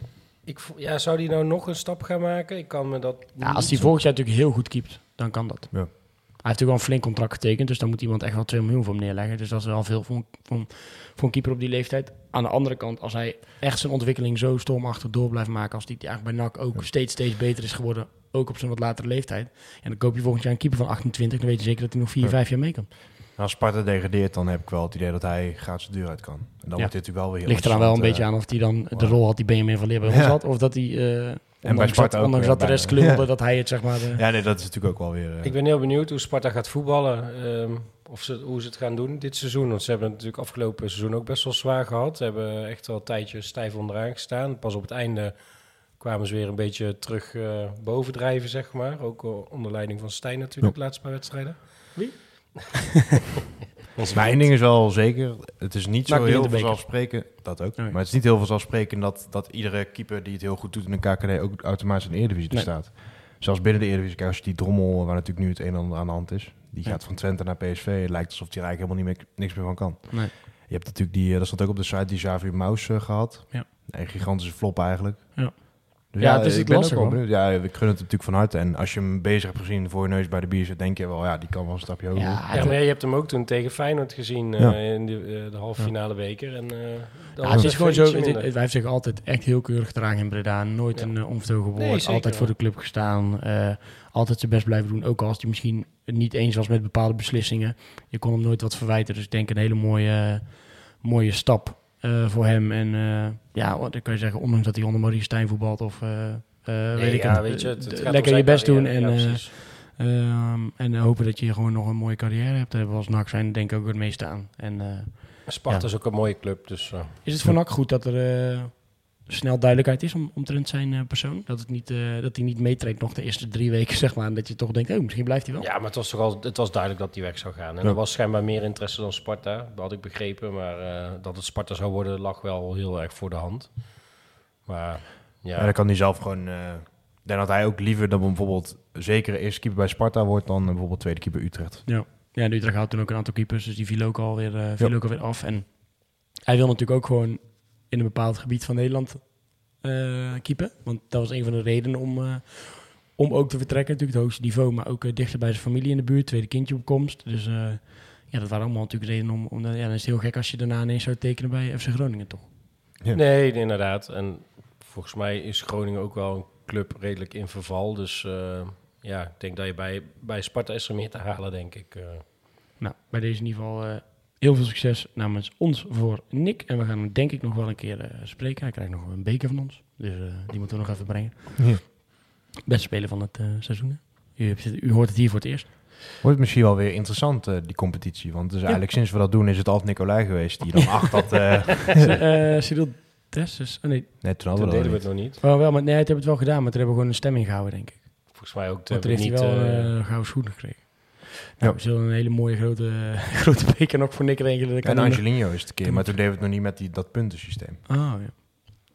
Ik, ja, zou die nou nog een stap gaan maken? Ik kan me dat Ja, niet als hij volgend jaar natuurlijk heel goed keept, dan kan dat. Ja. Hij heeft natuurlijk wel een flink contract getekend, dus dan moet iemand echt wel 2 miljoen voor hem neerleggen. Dus dat is wel veel voor een, voor, een, voor een keeper op die leeftijd. Aan de andere kant, als hij echt zijn ontwikkeling zo stormachtig door blijft maken, als die eigenlijk bij NAC ook steeds, steeds beter is geworden, ook op zijn wat latere leeftijd. En dan koop je volgend jaar een keeper van 28, dan weet je zeker dat hij nog 4, Ja. 5 jaar mee kan. En als Sparta degradeert, dan heb ik wel het idee dat hij gaat zijn deur uit kan. En dan wordt dit natuurlijk wel weer heel Ligt eraan wel een beetje aan of hij dan de wow. rol had die Benjamin van Leer bij ons had, of dat hij... eh ondanks Sparta dat, ondanks eh, dat de rest klungelde, Ja. dat hij het zeg maar... eh, Ja, nee, dat is natuurlijk ook wel weer... eh, Ik ben heel benieuwd hoe Sparta gaat voetballen. ehm, of ze, hoe ze het gaan doen dit seizoen. Want ze hebben het natuurlijk afgelopen seizoen ook best wel zwaar gehad. Ze hebben echt wel een tijdje stijf onderaan gestaan. Pas op het einde kwamen ze weer een beetje terug eh, bovendrijven, zeg maar. Ook eh, onder leiding van Stijn natuurlijk, de laatste paar wedstrijden. Wie? Maar één ding is wel zeker, het is niet Maak zo heel vanzelfsprekend, dat ook, Nee. maar het is niet heel vanzelfsprekend dat, dat iedere keeper die het heel goed doet in de KKD ook automatisch in de Eredivisie Nee. staat. Zelfs binnen de Eredivisie, kijk, als je die drommel, waar natuurlijk nu het een en ander aan de hand is, die Ja. gaat van Twente naar PSV, het lijkt alsof hij er eigenlijk helemaal niet meer, niks meer van kan. Nee. Je hebt natuurlijk die, eh, dat stond ook op de site, die Xavier Maus eh, gehad. Ja. Een gigantische flop eigenlijk. Ja. Dus Ja, het is ik het ben lastig, ook wel hoor. benieuwd. Ja, ik gun het natuurlijk van harte. En als je hem bezig hebt gezien voor je neus bij de bier, denk je wel, ja, die kan wel een stapje hoger. Ja, Ja, maar je hebt hem ook toen tegen Feyenoord gezien eh, Ja. in de, eh, de halve finale beker. En, eh, dat Ja, was het is gewoon zo. Het, hij heeft zich altijd echt heel keurig gedragen in Breda. Nooit Ja. een uh, onvertogen woord. altijd voor de club gestaan. eh, altijd zijn best blijven doen. Ook als hij misschien het niet eens was met bepaalde beslissingen. Je kon hem nooit wat verwijten. Dus ik denk een hele mooie, mooie stap eh, voor hem. En eh, ja, wat dan kan je zeggen, ondanks dat hij onder Maurice Stijn voetbalt of... eh, Nee, weet ik ja, het, weet je, het, lekker je best doen en, Ja, eh, ehm, en hopen dat je gewoon nog een mooie carrière hebt. Daar als NAC zijn denk ik ook het meeste aan. En, Sparta ja. is ook een mooie club, dus... is het voor NAC goed dat er snel duidelijkheid is om, omtrent zijn eh, persoon? Dat, het niet, eh, dat hij niet meetrekt nog de eerste drie weken, zeg maar. En dat je toch denkt, oh, misschien blijft hij wel. Ja, maar het was toch al, het was duidelijk dat hij weg zou gaan. En Ja. er was schijnbar meer interesse dan Sparta, dat had ik begrepen. Maar eh, dat het Sparta zou worden lag wel heel erg voor de hand. Maar ja, Ja, dan kan hij zelf gewoon... eh, ik denk dat hij ook liever dan bijvoorbeeld zeker eerste keeper bij Sparta wordt dan bijvoorbeeld tweede keeper Utrecht. Ja, ja en Utrecht had toen ook een aantal keepers, dus die viel ook alweer, eh viel Ja. ook alweer af. En hij wil natuurlijk ook gewoon in een bepaald gebied van Nederland eh keepen. Want dat was een van de redenen om, eh, om ook te vertrekken. Natuurlijk het hoogste niveau, maar ook eh, dichter bij zijn familie in de buurt. Tweede kindje op komst. Dus eh, ja, dat waren allemaal natuurlijk redenen om... om ja, dan is het heel gek als je daarna ineens zou tekenen bij FC Groningen, toch? Ja. nee, inderdaad. En volgens mij is Groningen ook wel een club redelijk in verval. Dus eh, ja, ik denk dat je bij, bij Sparta is er meer te halen, denk ik. eh. Nou, bij deze in ieder geval eh, heel veel succes namens ons voor Nick. En we gaan hem denk ik nog wel een keer eh, spreken. Hij krijgt nog een beker van ons. Dus eh, die moeten we nog even brengen. Ja. Beste speler van het eh, seizoen. hè? U, u hoort het hier voor het eerst. Wordt misschien wel weer interessant, die competitie. Want dus eigenlijk sinds we dat doen is het altijd Nicolai geweest die dan acht had. eh uh, Cyril Dessus. Oh, nee, net toen we deden we het nog niet. oh, wel, maar, nee, het hebben het wel gedaan. Maar toen hebben we gewoon een stemming gehouden, denk ik. Volgens mij ook. Toen heeft we hij wel gouden schoen gekregen. Nou, Ja. we zullen een hele mooie grote, grote beker nog voor Nick regelen. Dat En Angelino is het een keer, maar toen deden we het nog niet met die, dat puntensysteem. Ah, ja.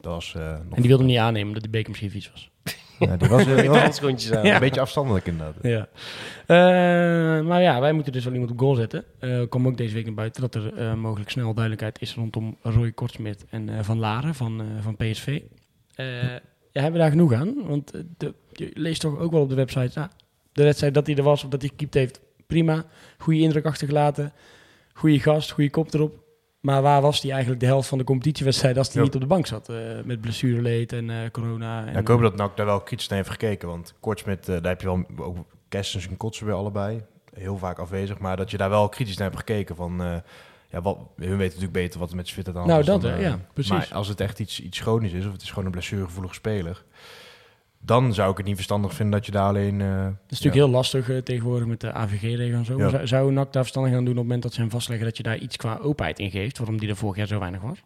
Dat was eh, nog... En die wilde hem niet aannemen, dat die beker misschien vies was. Ja, die was, die met was handschoentjes aan. Ja. een beetje afstandelijk inderdaad. Ja. Eh, maar ja, wij moeten dus wel iemand op goal zetten. Eh kwam ook deze week naar buiten dat er eh, mogelijk snel duidelijkheid is rondom Roy Kortsmit en eh, Van Laren van, eh, van PSV. Eh, ja, hebben we daar genoeg aan? Want de, je leest toch ook wel op de website, ah, de wedstrijd dat hij er was of dat hij gekiept heeft, prima. Goede indruk achtergelaten, goede gast, goede kop erop. Maar waar was hij eigenlijk de helft van de competitiewedstrijd als hij Ja. niet op de bank zat? eh, met blessureleed en eh, corona. En, Ja, ik hoop dat NAC daar wel kritisch naar heeft gekeken. Want Kortsmit, eh, daar heb je wel ook Kerstens en Kotsen weer allebei. Heel vaak afwezig. Maar dat je daar wel kritisch naar hebt gekeken. Van, eh, ja, wat, we weten natuurlijk beter wat er met Zwitter dan Nou, dat, dan, eh, ja, precies. Maar als het echt iets, iets chronisch is, of het is gewoon een blessuregevoelig speler. Dan zou ik het niet verstandig vinden dat je daar alleen... eh, Het is natuurlijk heel lastig eh, tegenwoordig met de AVG-regel en zo. Ja. Zou, zou NAC daar verstandig aan doen op het moment dat ze hem vastleggen dat je daar iets qua openheid in geeft, waarom die er vorig jaar zo weinig was?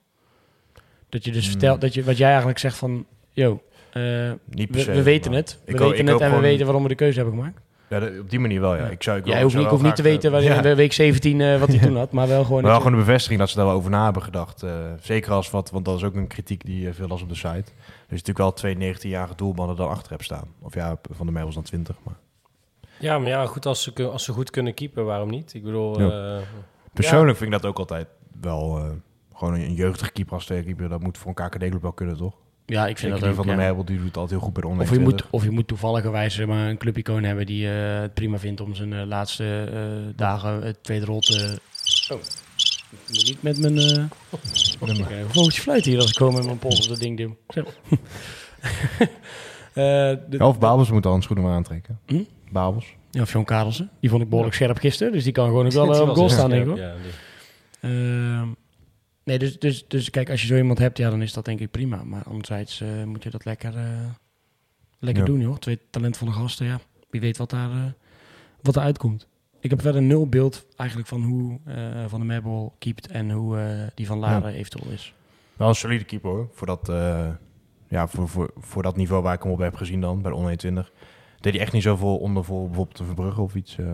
Dat je dus Hmm. vertelt, dat je, wat jij eigenlijk zegt van, yo, eh, niet we, weten maar het, we ik weten ik het en we weten waarom we de keuze hebben gemaakt. Ja, op die manier wel, ja. Ik zou, ik Jij hoeft zou niet, te weten eh, waarin, ja. week 17 eh, wat hij toen had, maar wel gewoon... Maar wel gewoon de bevestiging dat ze daar wel over na hebben gedacht. eh, zeker als wat, want dat is ook een kritiek die veel las op de site. Er is natuurlijk wel twee 19-jarige doelmannen dan achter heb staan. Of ja, van de Meubels dan 20. Maar Ja, maar ja, goed, als ze, als ze goed kunnen keepen, waarom niet? Ik bedoel, Ja. eh, persoonlijk vind ik dat ook altijd wel eh, gewoon een, een jeugdige keeper als keeper. Dat moet voor een KKD-club wel kunnen, toch? Ja, ik vind Zeker dat ook, van de ja. Meubel, die doet altijd heel goed bij de Of je, moet, of je moet toevalligerwijs maar, een clubicoon hebben die eh, het prima vindt om zijn eh, laatste eh, dagen het tweede rol te... Oh, ik moet niet met mijn... eh een vogeltje fluit hier als ik gewoon met mijn pols op dat ding doe. Zo. Eh, de- Ja, of Babels moet dan schoenen maar aantrekken. Hm? Babels. Ja, of John Karelsen. Die vond ik behoorlijk scherp gisteren, dus die kan gewoon ook wel op goal staan, denk ik ja, Ehm, nee, dus, dus, dus kijk, als je zo iemand hebt, ja, dan is dat denk ik prima. Maar anderzijds eh, moet je dat lekker, eh, lekker Ja. doen, joh. Twee talentvolle gasten, ja. Wie weet wat daar, eh, wat er uitkomt. Ik heb verder nul beeld eigenlijk van hoe eh, Van de Merbel keept en hoe eh, die van Laren eventueel is. Wel een solide keeper hoor. Voor dat, eh, ja, voor, voor, voor dat niveau waar ik hem op heb gezien dan, bij de 121. Deed hij echt niet zoveel onder voor bijvoorbeeld de Verbrugge of iets. eh.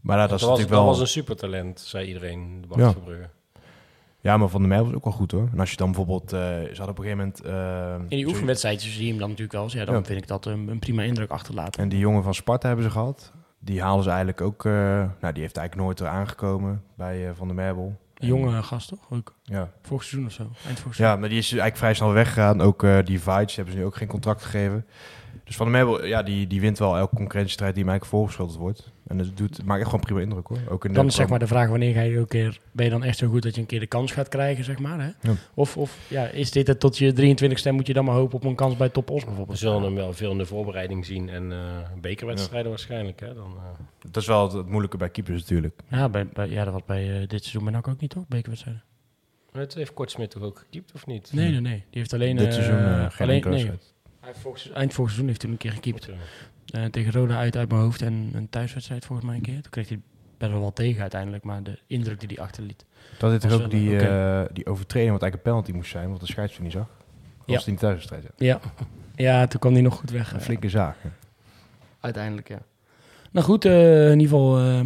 Maar ja, dat, dat, is was, natuurlijk dat wel... was een supertalent, zei iedereen. Bart Ja. Verbrugge. Ja, maar Van der Meijl was ook wel goed hoor. En als je dan bijvoorbeeld... eh ze hadden op een gegeven moment... eh, In die oefenwedstrijdjes zie je hem dan natuurlijk wel eens. Ja, dan Ja. vind ik dat een, een prima indruk achterlaten. En die jongen van Sparta hebben ze gehad. Die halen ze eigenlijk ook... eh, nou, die heeft eigenlijk nooit eraan gekomen bij Van der Merbel. En- Jonge gast, toch? Ook Ja. vorig seizoen of zo. Eind vorig seizoen. ja, maar die is eigenlijk vrij snel weggegaan. Ook die Vides hebben ze nu ook geen contract gegeven. Dus Van der Merbel, ja, die, die wint wel elke concurrentiestrijd die eigenlijk voorgeschoteld wordt. En het, doet, het maakt echt gewoon prima indruk hoor. Ook in Dan de is zeg maar de vraag, wanneer ga je ook keer, ben je dan echt zo goed dat je een keer de kans gaat krijgen, zeg maar. Hè? Ja. Of, of ja, is dit het tot je 23ste moet je dan maar hopen op een kans bij Top Os We bijvoorbeeld? zullen hem wel veel in de voorbereiding zien en eh, bekerwedstrijden waarschijnlijk. Hè? Dan, eh, Dat is wel het, het moeilijke bij keepers natuurlijk. Ja, bij, bij, ja, dat was bij eh, dit seizoen bij NAC ook niet, toch? Bekerwedstrijden. het heeft Kortsmit toch ook gekiept, of niet? Nee, nee, nee. Die heeft alleen... Dit seizoen eh, geen alleen, nee, volgens- eind vorig seizoen heeft hij een keer gekiept. Eh, tegen Roda uit uit mijn hoofd en een thuiswedstrijd volgens mij een keer. Toen kreeg hij best wel wat tegen uiteindelijk, maar de indruk die hij achterliet. Dat dit toch ook die, oké. eh, die overtreding, wat eigenlijk een penalty moest zijn, want de scheidsrechter niet zag. Ja. was die thuiswedstrijd. Ja. Ja, ja toen kwam hij nog goed weg. Een eh, flinke zaak. Uiteindelijk, ja. Nou goed, eh, in ieder geval eh,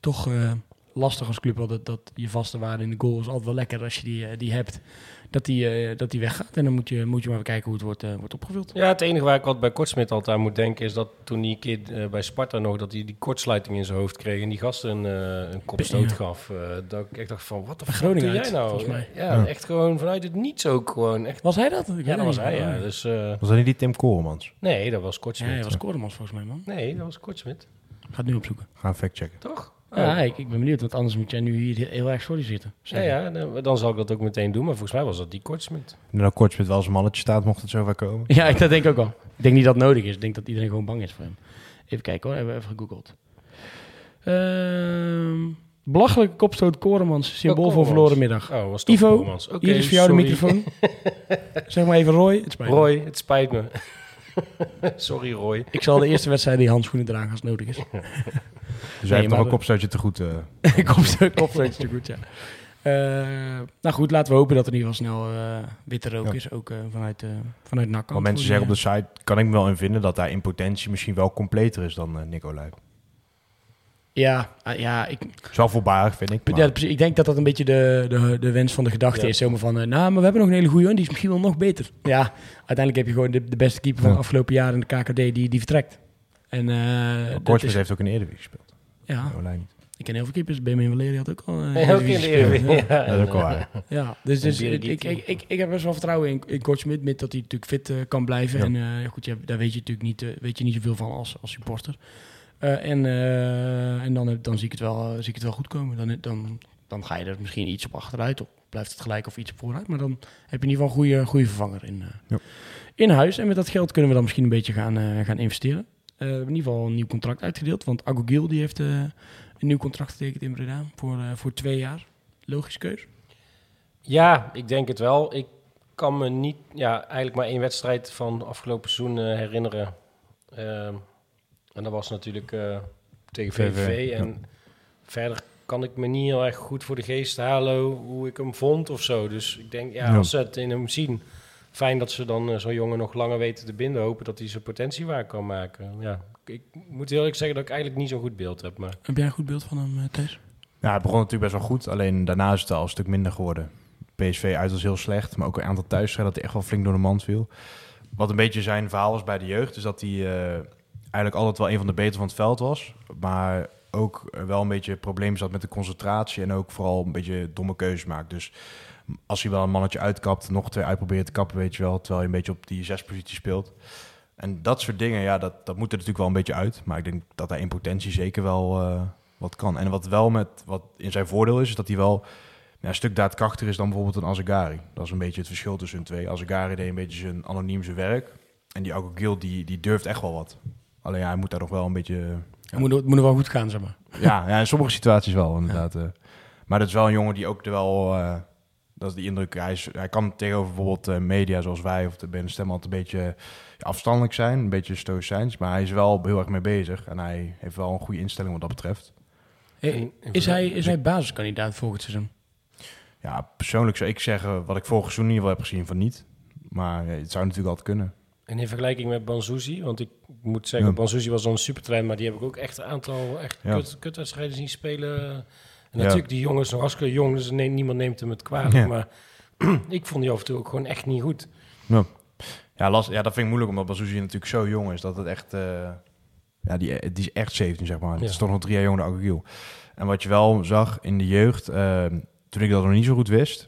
toch eh, lastig als club. Dat, dat je vaste waarde in de goal is altijd wel lekker als je die, eh, die hebt. Dat die, eh, dat die weggaat. En dan moet je, moet je maar even kijken hoe het wordt, eh, wordt opgevuld. Ja, het enige waar ik altijd bij Kortsmit altijd aan moet denken is dat toen die keer eh, bij Sparta nog, dat hij die kortsluiting in zijn hoofd kreeg en die gasten een, eh, een kopstoot Ja. gaf. eh, dat ik echt dacht van, wat de fuck doe Groningen jij nou? volgens mij. Ja, Ja. echt gewoon vanuit het niets ook gewoon. Echt. Was hij dat? Ik Ja, dat was hij, ja. Oh, Dus, eh, Was dat niet die Tim Koremans? nee, dat was Ja, Kortsmit. hij was Koremans volgens mij, man. Nee, dat was Kortsmit. Ga het nu opzoeken. Gaan factchecken. Toch? Ja, Oh. ik, ik ben benieuwd, want anders moet jij nu hier heel erg sorry zitten. Ja, ja, dan, dan zal ik dat ook meteen doen. Maar volgens mij was dat die Kortsmit. En dan kort met wel eens een mannetje staat, mocht het zover komen. Ja, ik, dat denk ik ook al. Ik denk niet dat het nodig is. Ik denk dat iedereen gewoon bang is voor hem. Even kijken hoor, hebben we even gegoogeld. Ehm belachelijke kopstoot Koremans, symbool Oh, voor verloren middag. Oh, was toch Ivo, Koremans. Oké, Hier is voor jou de microfoon. zeg maar even Roy. Het spijt me. Roy, het spijt me. sorry, Roy. Ik zal de eerste wedstrijd die handschoenen dragen als nodig is. Dus hij heeft maar nog een kopstootje te goed. kopstoot, kopstootje te goed, ja. Eh, nou goed, laten we hopen dat er in ieder geval snel eh, witte rook Ja. is, ook vanuit, vanuit NAC. Want mensen zeggen op de site, kan ik me wel in vinden, dat hij in potentie misschien wel completer is dan Nicolai. Ja, ah, ja, ik, Is wel voorbarig, vind ik. maar- Ja, precies. ik denk dat dat een beetje de, de, de wens van de gedachte Ja. is. Zomaar van, eh, nou, maar we hebben nog een hele goede en die is misschien wel nog beter. Ja, uiteindelijk heb je gewoon de, de beste keeper van de afgelopen jaren in de KKD die, die vertrekt. En eh Maar dat Kortsmit is- heeft ook in de Eredivisie gespeeld. ja, ik ken heel veel keepers. Benjamin Valeri had ook al een Nee, ook in de Eredivisie gespeeld. Eredivisie. Ja. Ja, Dat is ook waar. Ja, dus, dus ik, ik, ik, ik, ik heb best wel vertrouwen in, in Coach Smit, met dat hij natuurlijk fit eh, kan blijven. Ja. En eh, goed, ja, daar weet je natuurlijk niet, eh, weet je niet zoveel van als, als supporter. Eh, en eh, en dan, dan zie, ik het wel, eh, zie ik het wel goed komen. Dan, dan, dan ga je er misschien iets op achteruit, of blijft het gelijk of iets op vooruit. Maar dan heb je in ieder geval een goede, goede vervanger in, eh, Ja. in huis. En met dat geld kunnen we dan misschien een beetje gaan, eh, gaan investeren. Eh, we hebben in ieder geval een nieuw contract uitgedeeld. Want Agogil die heeft eh, een nieuw contract getekend in Breda voor, voor twee jaar. Logisch keus. Ja, ik denk het wel. Ik kan me niet, ja, eigenlijk maar één wedstrijd van afgelopen seizoen eh, herinneren. Ehm, en dat was natuurlijk eh, tegen VVV. VVV, En verder kan ik me niet heel erg goed voor de geest halen hoe ik hem vond of zo. Dus ik denk, ja, als ze het in hem zien, fijn dat ze dan eh, zo'n jongen nog langer weten te binden. Hopen dat hij zijn potentie waar kan maken. Ja, ik moet heel eerlijk zeggen dat ik eigenlijk niet zo'n goed beeld heb. Maar Heb jij een goed beeld van hem, eh, Thijs? Ja, het begon natuurlijk best wel goed. Alleen daarna is het al een stuk minder geworden. PSV uit was heel slecht. Maar ook een aantal thuisstrijden dat hij echt wel flink door de mand viel. Wat een beetje zijn verhaal was bij de jeugd. Is dat hij eh, eigenlijk altijd wel een van de beter van het veld was. Maar ook wel een beetje problemen zat met de concentratie. En ook vooral een beetje domme keuzes maakt. Dus als hij wel een mannetje uitkapt, nog twee uitprobeert te kappen, weet je wel. Terwijl je een beetje op die zespositie speelt. En dat soort dingen, ja, dat, dat moet er natuurlijk wel een beetje uit. Maar ik denk dat hij in potentie zeker wel eh, wat kan. En wat wel met, wat in zijn voordeel is, is dat hij wel ja, een stuk daadkrachtiger is dan bijvoorbeeld een Azegari. Dat is een beetje het verschil tussen hun twee. Azegari deed een beetje zijn anoniem werk. En die Gil die, die durft echt wel wat. Alleen ja, hij moet daar nog wel een beetje... Het moet, het moet er wel goed gaan, zeg maar. Ja, ja in sommige situaties wel, inderdaad. eh. Maar dat is wel een jongen die ook er wel... eh, dat is die indruk. Hij, is, hij kan tegenover bijvoorbeeld eh, media zoals wij of de Ben Stem altijd een beetje afstandelijk zijn. Een beetje stoïcijns. Maar hij is wel heel erg mee bezig. En hij heeft wel een goede instelling wat dat betreft. Hey, is, hij, is hij basiskandidaat volgend seizoen? Ja, persoonlijk zou ik zeggen, wat ik vorig seizoen in ieder geval heb gezien van niet. Maar het zou natuurlijk altijd kunnen. En in vergelijking met Banzuzi, want ik moet zeggen, Ja. Banzuzi was dan een supertrein, maar die heb ik ook echt een aantal echt Ja. kut, kutwedstrijden zien spelen. En Ja. natuurlijk, die jongen is nog hartstikke jong, dus niemand neemt hem het kwalijk. Ja. Maar ik vond die af en toe ook gewoon echt niet goed. Ja, last, ja dat vind ik moeilijk, omdat Bazouzi natuurlijk zo jong is dat het echt... eh, ja, die, die is echt 17, zeg maar. Het Ja. is toch nog drie jaar jonger dan Aguil. En wat je wel zag in de jeugd, eh, toen ik dat nog niet zo goed wist,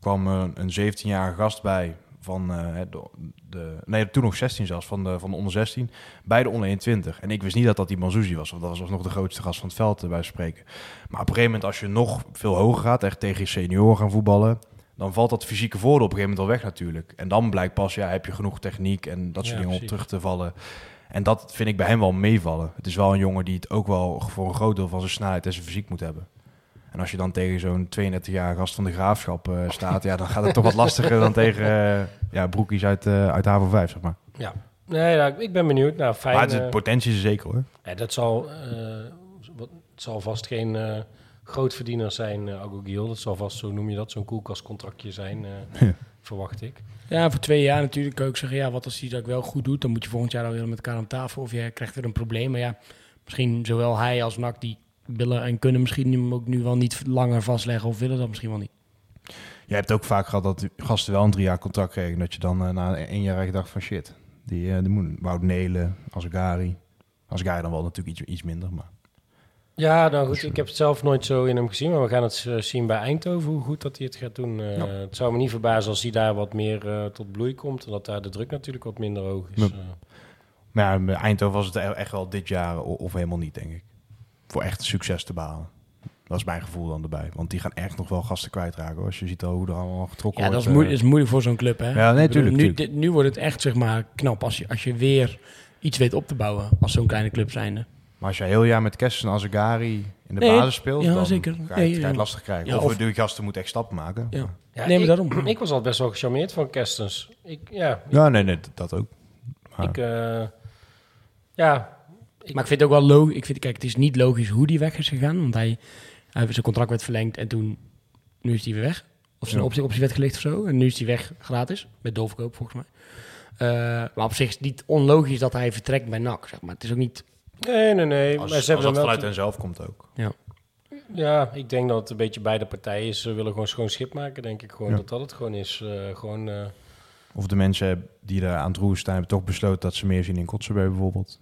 kwam eh, een 17-jarige gast bij van eh, de, de... Nee, toen nog 16 zelfs, van de, van de onder 16, bij de onder 21. En ik wist niet dat dat die Manzouzi was, want dat was nog de grootste gast van het veld, eh, bij spreken. Maar op een gegeven moment, als je nog veel hoger gaat, echt tegen je senioren gaan voetballen, dan valt dat fysieke voordeel op een gegeven moment al weg natuurlijk. En dan blijkt pas, ja, heb je genoeg techniek en dat soort Ja, dingen precies. terug te vallen. En dat vind ik bij hem wel meevallen. Het is wel een jongen die het ook wel voor een groot deel van zijn snelheid en zijn fysiek moet hebben. En als je dan tegen zo'n 32-jarige gast van de graafschap eh, staat, ja, dan gaat het toch wat lastiger dan tegen eh, ja, broekies uit, eh uit HAVO 5, zeg maar. Ja, nee, nou, ik ben benieuwd. Nou, fijn. maar het is, potentie is er zeker hoor. ja, dat zal, eh, wat, het zal vast geen eh grootverdiener zijn, uh, Agogiel. Dat zal vast, zo noem je dat, zo'n koelkastcontractje zijn, eh, verwacht ik. Ja, voor twee jaar natuurlijk kan ik zeggen, ja, wat als hij dat wel goed doet, dan moet je volgend jaar alweer met elkaar aan tafel of je krijgt weer een probleem. Maar ja, misschien zowel hij als NAC die willen en kunnen misschien hem ook nu wel niet langer vastleggen of willen dat misschien wel niet. Jij hebt ook vaak gehad dat gasten wel een drie jaar contract kregen. Dat je dan eh, na één jaar eigenlijk dacht van shit, die, eh die moet Wout Nelen, Azegari. Azegari dan wel natuurlijk iets, iets minder, maar... Ja, nou goed, ik heb het zelf nooit zo in hem gezien, maar we gaan het eh, zien bij Eindhoven hoe goed dat hij het gaat doen. Eh, Ja. Het zou me niet verbazen als hij daar wat meer eh, tot bloei komt en dat daar de druk natuurlijk wat minder hoog is. Ja. Eh, Maar ja, bij Eindhoven was het e- echt wel dit jaar of helemaal niet, denk ik. Voor echt succes te behalen. Dat is mijn gevoel dan erbij. Want die gaan echt nog wel gasten kwijtraken. hoor. Als je ziet al hoe er allemaal getrokken Ja, dat wordt. is, moeilijk, eh, is moeilijk voor zo'n club, hè? Ja, nee, Ik bedoel, tuurlijk, Nu, tuurlijk. dit- nu wordt het echt, zeg maar, knap als je, als je weer iets weet op te bouwen als zo'n kleine club zijnde. Maar als je heel jaar met Kessen en Azegari in de Nee, basis speelt, ja, dan zeker. ga je, Nee, ga je het lastig krijgen. Ja, of, of- de gasten moeten echt stappen maken. Ja. ja, Nee, maar ik, daarom. Ik was al best wel gecharmeerd van Kerstens. Ik, ja, Ja, nee, nee, dat ook. Maar- ik, eh, ja, ik, Maar ik vind het ook wel logisch. Ik vind, kijk, het is niet logisch hoe die weg is gegaan. Want hij, hij zijn contract werd verlengd en toen, nu is hij weer weg. Of zijn Ja. optie, optie werd gelicht of zo. En nu is hij weg gratis. Met doorverkoop volgens mij. Eh, maar op zich is het niet onlogisch dat hij vertrekt bij NAC. Zeg maar. Het is ook niet... nee, nee, nee. Als, maar als ze hebben dat vanuit te- hen zelf komt ook. Ja, ik denk dat het een beetje beide partijen is. Ze willen gewoon schoon schip maken, denk ik gewoon. Ja. Dat dat het gewoon is. Eh, gewoon, eh, Of de mensen die daar aan het roer staan, hebben toch besloten dat ze meer zien in Kotzerbeu bijvoorbeeld.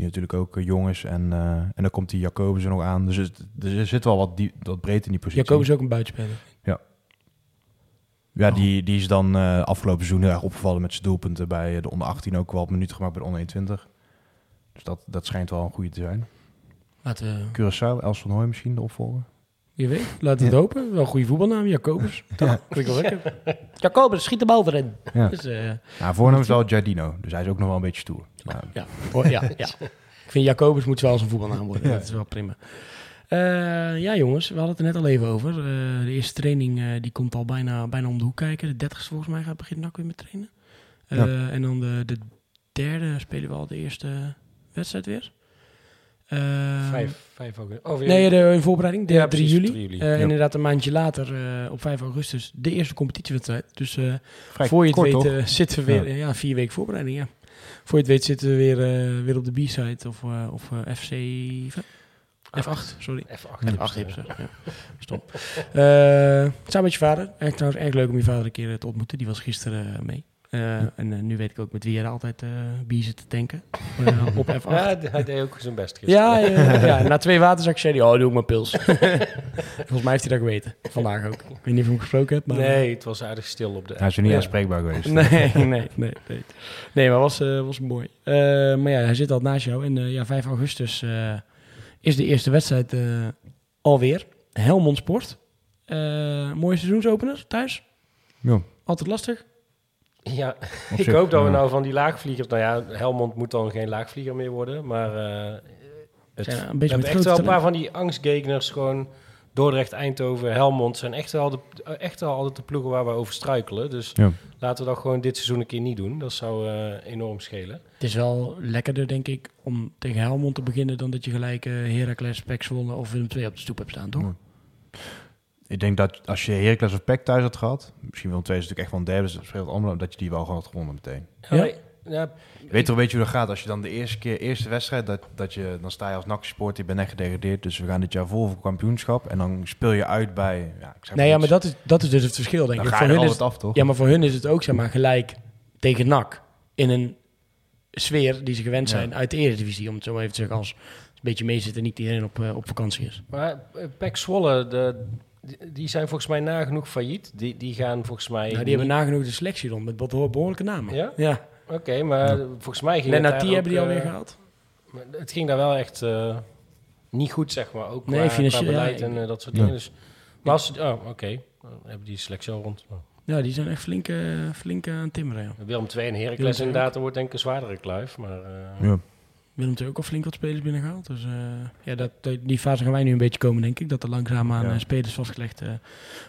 Die natuurlijk ook eh, jong is. En, eh, en dan komt die Jacobus er nog aan. Dus het, er zit wel wat, die, wat breed in die positie. Jacob is ook een buitenspeler. Ja, die, die is dan eh, afgelopen seizoen heel erg opgevallen met zijn doelpunten bij de onder 18 ook wel op minuten gemaakt bij de onder 21. Dus dat, dat schijnt wel een goede te zijn. Laten we... Curaçao, Els van Hooy misschien de opvolger. Wie weet, laten we het Ja. hopen. Wel een goede voetbalnaam, Jacobus. Toch? Klinkt wel lekker. Jacobus, schiet de bal erin. Ja. Dus, eh, Nou, voornaam is wel Giardino, dus hij is ook nog wel een beetje stoer. Maar, ja, hoor, ja, ja. Ik vind Jacobus moet wel als een voetbalnaam worden. Dat is wel prima. Eh, ja, jongens, we hadden het er net al even over. Eh, de eerste training eh, die komt al bijna, bijna om de hoek kijken. De dertigste volgens mij gaat beginnen NAC weer met trainen. En dan de, de derde spelen we al de eerste wedstrijd weer. Vijf, vijf augustus. Oh, Nee, de in voorbereiding, de Ja, 3 precies, juli. 3 juli. Ja. Inderdaad, een maandje later, op 5 augustus, de eerste competitiewedstrijd. Dus voor je het weet zitten we weer, ja. vier weken voorbereiding, ja. Voor je het weet zitten we weer, eh, weer op de B-side of, eh, of eh, FC... F8, sorry. F8. F8 hips, ja. Stom. Eh, samen met je vader. Echt trouwens erg leuk om je vader een keer te ontmoeten. Die was gisteren mee. Eh, En eh, nu weet ik ook met wie hij altijd eh bier zit te tanken. Eh, op F8. Ja, hij deed ook zijn best gisteren. Ja, ja, ja, na twee waterzakjes zei hij, oh, doe ik maar pils. Volgens mij heeft hij dat geweten. Vandaag ook. Ik weet niet of je hem gesproken hebt, maar... Nee, het was aardig stil op de Hij is er niet Ja. aanspreekbaar geweest. Nee, nee, nee, nee. Nee, maar was, eh, was mooi. Eh, maar ja, hij zit al naast jou. En eh, ja, 5 augustus eh, is de eerste wedstrijd eh, alweer. Helmond Sport. Eh, mooie seizoensopener thuis. Ja, Altijd lastig. Ja, op ik zich, hoop dat we ja. nou van die laagvliegers... Nou ja, Helmond moet dan geen laagvlieger meer worden, maar... eh het, Zijn een we beetje hebben met echt wel een paar van die angstgegners, gewoon Dordrecht, Eindhoven, Helmond... zijn echt wel, de, echt wel altijd de ploegen waar we over struikelen. Dus Ja. laten we dat gewoon dit seizoen een keer niet doen. Dat zou eh, enorm schelen. Het is wel lekkerder, denk ik, om tegen Helmond te beginnen... dan dat je gelijk eh Heracles, Pek Zwolle of Willem II op de stoep hebt staan, toch? Ja. Ik denk dat als je Heracles of PEC thuis had gehad, misschien wel twee is natuurlijk echt wel een derde, dus dat speelt allemaal, dat je die wel gewoon had gewonnen meteen. Ja. Ja. ja, Je weet toch, weet je hoe dat gaat? Als je dan de eerste keer, eerste wedstrijd, dat, dat je, dan sta je als NAC sport, je bent echt gedegradeerd, dus we gaan dit jaar vol voor kampioenschap. En dan speel je uit bij, ja, ik zeg Nee, ja, maar dat is, dat is dus het verschil, denk dan ik. ga Voor je hun is, af, toch? Ja, maar voor hun is het ook zeg maar, gelijk tegen NAC. In een sfeer die ze gewend Ja. zijn uit de Eredivisie. Om het zo maar even te zeggen, als het een beetje mee zit en niet iedereen op, eh, op vakantie is. maar uh, Pek Zwolle, de, die, zijn volgens mij nagenoeg failliet. Die, die gaan volgens mij... Nou, die hebben nagenoeg de selectie rond met wat behoorlijke namen. Ja? ja. Oké, maar volgens mij ging Lennart die hebben die alweer eh, gehaald. Maar Het ging daar wel echt eh, niet goed, zeg maar. Ook Nee, qua, financieel, qua beleid ja, en eh, dat soort Ja. dingen. Dus, maar als, oh, oké. Dan hebben die selectie al rond. Ja, die zijn echt flink, eh, flink aan timmeren. Ja. Willem II en Willem Heracles inderdaad, dat wordt denk ik een zwaardere kluif. Maar eh, Ja. Willem II ook al flink wat spelers binnengehaald. Dus eh, ja, dat, die fase gaan wij nu een beetje komen, denk ik. Dat er langzaamaan Ja. eh, spelers vastgelegd eh,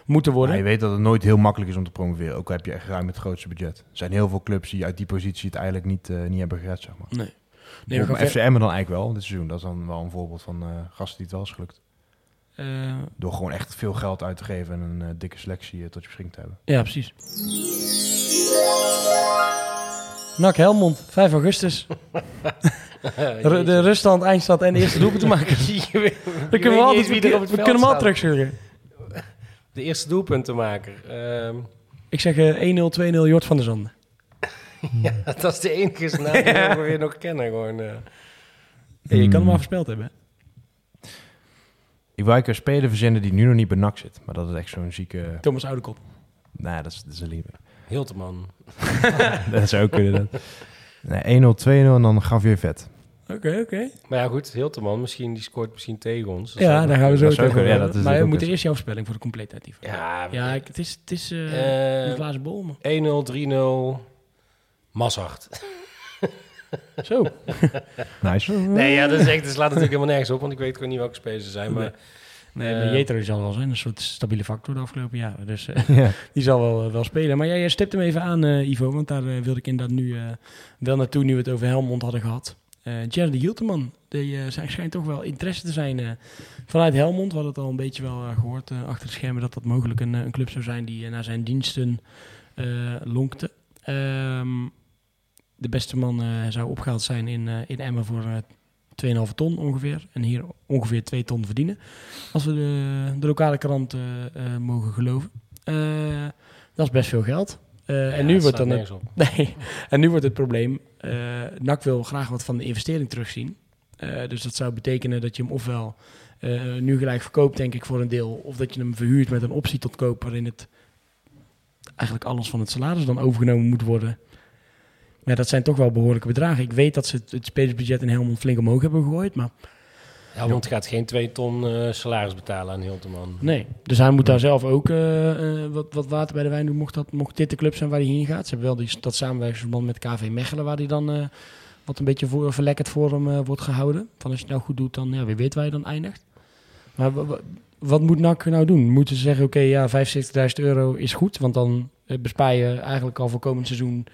moeten Maar worden. je weet dat het nooit heel makkelijk is om te promoveren, ook al heb je echt ruim het grootste budget. Er zijn heel veel clubs die uit die positie het eigenlijk niet, niet hebben gered, zeg maar. Nee. Nee, ver- FCM dan eigenlijk wel, dit seizoen. Dat is dan wel een voorbeeld van gasten die het wel is gelukt. Door gewoon echt veel geld uit te geven en een dikke selectie tot je beschikking te hebben. Ja, precies. NAC Helmond, 5 augustus. Ru- de ruststand, eindstand en de eerste doelpunt te maken. Dan kunnen we altijd we, op het we veld kunnen hem al staat. terugschudden. De eerste doelpuntenmaker. Ehm Ik zeg eh 1-0, 2-0 Jort van der Zanden. dat is de enige naam die we weer nog kennen. Gewoon, eh. Hey, je kan hem Hmm. al voorspeld hebben. Ik eigenlijk een speler verzinnen die nu nog niet bij NAC zit. Maar dat is echt zo'n zieke... Thomas Oudekop. Nee, dat is, dat is een lieve. Hilteman. dat zou kunnen. Dat. Nee, 1-0, 2-0 en dan gaf je vet. Oké, oké. Maar ja, goed, Hilteman, misschien, die scoort misschien tegen ons. Dat Ja, daar gaan we zo kunnen, ja, dat is Maar we moeten eerst jouw voorspelling voor de compleetheid. Ja, Ja, ik- het is, het is eh, eh, een glazen bol, man. 1-0, 3-0. Mazart. Zo. Nice. Nee, ja, dat is echt, dat slaat natuurlijk helemaal nergens op, want ik weet gewoon niet welke spelers er zijn. Maar Nee, Eh, maar Jetro zal wel zijn. Een soort stabiele factor de afgelopen jaren. Dus eh, ja. die zal wel, wel spelen. Maar jij, jij stipt hem even aan, eh, Ivo. Want daar eh, wilde ik inderdaad nu eh, wel naartoe, nu we het over Helmond hadden gehad. Eh Jerry Hilteman, die eh, zijn- schijnt toch wel interesse te zijn eh, vanuit Helmond. We hadden het al een beetje wel eh, gehoord eh, achter de schermen dat dat mogelijk een, eh, een club zou zijn die eh, naar zijn diensten eh, lonkte. Ehm, de beste man eh, zou opgehaald zijn in, eh, in Emmen voor eh 2,5 ton ongeveer. En hier ongeveer 2 ton verdienen. Als we de, de lokale krant eh, eh, mogen geloven. Eh, dat is best veel geld. En, nu wordt dan het, nee, en nu wordt het probleem. eh NAC wil graag wat van de investering terugzien. Dus dat zou betekenen dat je hem ofwel nu gelijk verkoopt, denk ik, voor een deel. Of dat je hem verhuurt met een optie tot koop waarin het eigenlijk alles van het salaris dan overgenomen moet worden. Maar dat zijn toch wel behoorlijke bedragen. Ik weet dat ze het, het spelersbudget in Helmond flink omhoog hebben gegooid, maar Helmond gaat geen 2 ton eh, salaris betalen aan Hilteman. Nee, dus hij moet daar zelf ook eh, eh, wat, wat water bij de wijn doen, mocht, dat, mocht dit de club zijn waar hij heen gaat. Ze hebben wel die, dat samenwerkingsverband met KV Mechelen, waar hij dan wat een beetje voor, verlekkerd voor hem wordt gehouden. Van als je het nou goed doet, dan ja, wie weet waar je dan eindigt. Maar wa- wa- wat moet NAC nou doen? Moeten ze zeggen, oké, ja, 75.000 euro is goed, want dan bespaar je eigenlijk al voor komend seizoen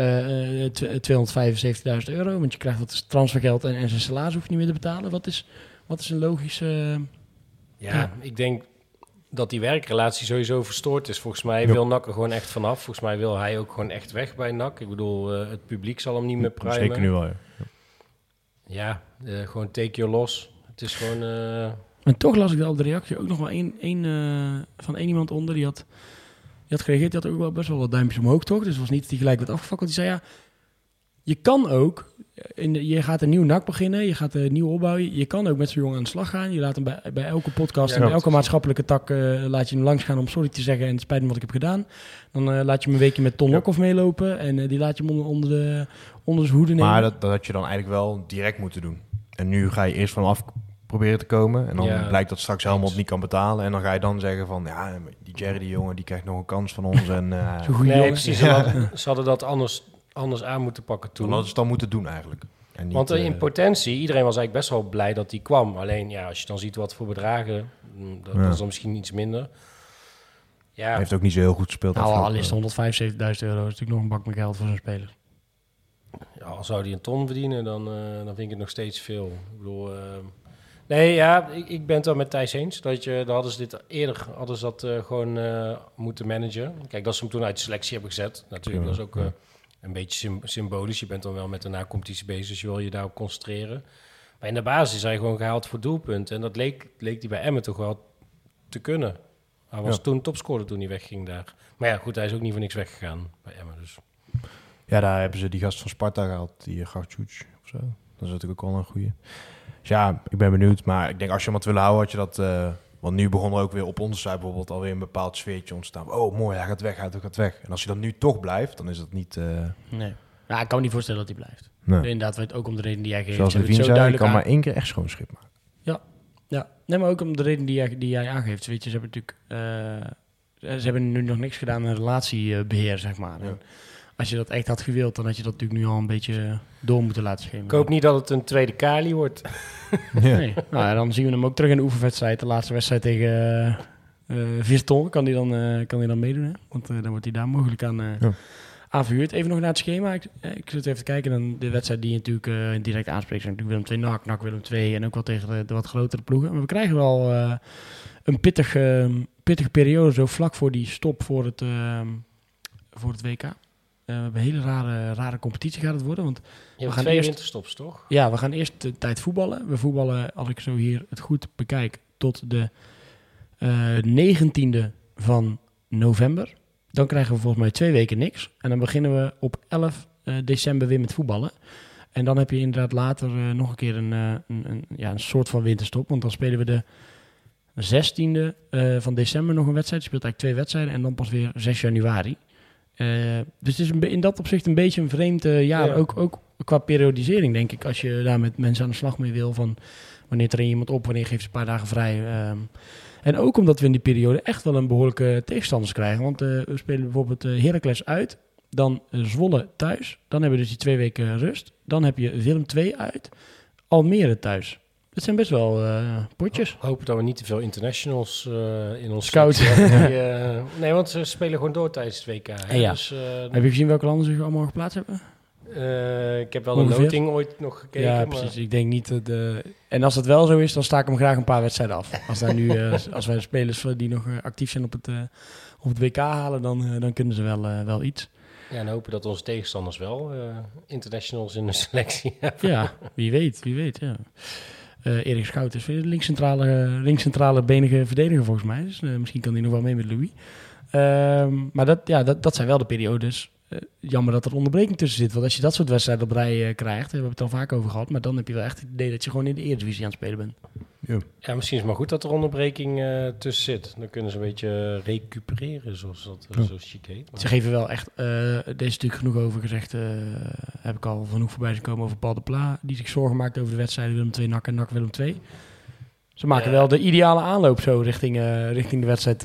eh, eh, tw- 275.000 euro, want je krijgt wat transfergeld en, en zijn salaris hoef je niet meer te betalen. Wat is, wat is een logische... Ja, Ja. ik denk dat die werkrelatie sowieso verstoord is. Volgens mij Ja. wil NAC er gewoon echt vanaf. Volgens mij wil hij ook gewoon echt weg bij NAC. Ik bedoel, eh, het publiek zal hem niet meer primen. Zeker nu wel, ja. Ja, eh, gewoon take your loss. Het is gewoon... eh, En toch las ik wel op de reactie ook nog wel één, één, eh, van één iemand onder. Die had, had gereageerd. Die had ook wel best wel wat duimpjes omhoog, toch? Dus het was niet dat hij gelijk werd afgefakkeld. Die zei ja, je kan ook... In de, je gaat een nieuw NAC beginnen. Je gaat een nieuw opbouwen. Je kan ook met zo'n jongen aan de slag gaan. Je laat hem bij, bij elke podcast Ja, en bij elke maatschappelijke tak... eh, laat je hem langs gaan om sorry te zeggen. En het spijt me wat ik heb gedaan. Dan eh, laat je hem een weekje met Ton Ja. Lokhoff meelopen. En eh, die laat je hem onder, onder, de, onder zijn hoede nemen. Maar dat, dat had je dan eigenlijk wel direct moeten doen. En nu ga je eerst vanaf proberen te komen. En dan Ja. blijkt dat straks helemaal niet kan betalen. En dan ga je dan zeggen van... Ja, die Jerry die jongen, die krijgt nog een kans van ons. En eh, Zo'n goede nee, precies. Ze, hadden, ze hadden dat anders, anders aan moeten pakken toen. dan hadden ze het dan moeten doen eigenlijk. En niet, Want eh, in eh, potentie, iedereen was eigenlijk best wel blij dat hij kwam. Alleen ja, als je dan ziet wat voor bedragen, mm, dat, Ja. dat is dan misschien iets minder. Ja, hij heeft ook niet zo heel goed gespeeld. Nou, al is het 175.000 euro. is natuurlijk nog een bak met geld voor zo'n speler. ja, al zou hij een ton verdienen, dan, eh, dan vind ik het nog steeds veel. Ik bedoel, eh, nee, ja, ik, ik ben het wel met Thijs eens. Dat je, dan hadden ze dit eerder hadden ze dat eh, gewoon eh, moeten managen. Kijk, dat ze hem toen uit de selectie hebben gezet. Natuurlijk, Ja, dat is ook eh, een beetje sym- symbolisch. Je bent dan wel met de na-competitie bezig, dus je wil je daarop concentreren. Maar in de basis is hij gewoon gehaald voor doelpunten. En dat leek, leek hij bij Emmen toch wel te kunnen. Hij was Ja. toen topscorer toen hij wegging daar. Maar ja, goed, hij is ook niet voor niks weggegaan bij Emmen. Dus. Ja, daar hebben ze die gast van Sparta gehaald, die Gartjuc of zo. Dat is natuurlijk ook wel een goeie. Dus ja, ik ben benieuwd. Maar ik denk als je hem had willen houden, had je dat... eh, want nu begon er ook weer op onze site bijvoorbeeld alweer een bepaald sfeertje ontstaan. Oh, mooi, hij gaat weg, hij gaat weg. En als hij dan nu toch blijft, dan is dat niet... eh Nee. Ja, ik kan me niet voorstellen dat hij blijft. nee. Inderdaad, weet ook om de reden die jij geeft. Zoals Levine het zo zei, je kan duidelijk maar één keer echt schoon schip maken. aan- Ja, nee, maar ook om de reden die jij, die jij aangeeft. Weet je, ze hebben natuurlijk... eh, ze hebben nu nog niks gedaan aan relatiebeheer, zeg maar. Ja. En als je dat echt had gewild, dan had je dat natuurlijk nu al een beetje door moeten laten schemeren. Ik hoop niet dat het een tweede Kali wordt. Ja. Nee. nou, ja, dan zien we hem ook terug in de oefenwedstrijd. De laatste wedstrijd tegen eh eh, Virton kan hij dan, eh, kan hij dan meedoen. Hè? Want dan wordt hij daar mogelijk aan, eh Ja. aan verhuurd. Even nog naar het schema. Ik, eh, ik zit even te kijken. Dan de wedstrijd die je natuurlijk eh, direct aanspreekt. zijn natuurlijk Willem 2 NAC, NAC Willem 2. En ook wel tegen de, de wat grotere ploegen. Maar we krijgen wel eh, een pittige, pittige periode. Zo vlak voor die stop voor het, voor het WK. Eh, we hebben een hele rare, rare competitie gaat het worden. Want hebt gaan twee eerst- winterstops, toch? ja, we gaan eerst de tijd voetballen. We voetballen, als ik zo hier het goed bekijk, tot de eh 19e van november. Dan krijgen we volgens mij twee weken niks. En dan beginnen we op 11 eh, december weer met voetballen. En dan heb je inderdaad later eh, nog een keer een, eh, een, een, ja, een soort van winterstop. Want dan spelen we de 16e eh, van december nog een wedstrijd. Je speelt eigenlijk twee wedstrijden. En dan pas weer 6 januari. Eh, dus het is een in dat opzicht een beetje een vreemd jaar. Ja. Ook, ook qua periodisering, denk ik. Als je daar met mensen aan de slag mee wil. Van wanneer train je iemand op, wanneer geef je een paar dagen vrij. ehm. en ook omdat we in die periode echt wel een behoorlijke tegenstanders krijgen. Want eh, we spelen bijvoorbeeld eh Heracles uit. Dan eh, Zwolle thuis. Dan hebben we dus die twee weken rust. Dan heb je Willem 2 uit. Almere thuis. Het zijn best wel eh, potjes. Hopen dat we niet te veel internationals eh, in ons Scout. hebben eh, nee, want ze spelen gewoon door tijdens het WK. hè. Ja. Dus, Heb je gezien welke landen zich allemaal geplaatst hebben? ik heb wel Ongeveer? de loting ooit nog gekeken. ja, maar- precies. Ik denk niet dat... eh, en als dat wel zo is, dan sta ik hem graag een paar wedstrijden af. Als, daar nu, als wij de spelers die nog actief zijn op het, op het WK halen, dan, dan kunnen ze wel, wel iets. Ja, en hopen dat onze tegenstanders wel internationals in de selectie hebben. Ja, wie weet, wie weet, ja. Eh Erik Schout is linkscentrale, linkscentrale benige verdediger volgens mij. Dus eh, misschien kan hij nog wel mee met Louis. Ehm, maar dat, ja, dat, dat zijn wel de periodes. Eh, jammer dat er onderbreking tussen zit. Want als je dat soort wedstrijden op rij eh, krijgt, daar hebben we het al vaak over gehad. Maar dan heb je wel echt het idee dat je gewoon in de Eredivisie aan het spelen bent. Ja, misschien is het maar goed dat er onderbreking eh, tussen zit. Dan kunnen ze een beetje recupereren, zoals dat Ja. zo chic heet. Ze geven wel echt, eh deze is natuurlijk genoeg over gezegd. eh, heb ik al genoeg voorbij zien komen over Paul de Pla. Die zich zorgen maakt over de wedstrijden Willem 2 NAC en NAC Willem 2. Ze maken Ja. wel de ideale aanloop zo richting, eh, richting de wedstrijd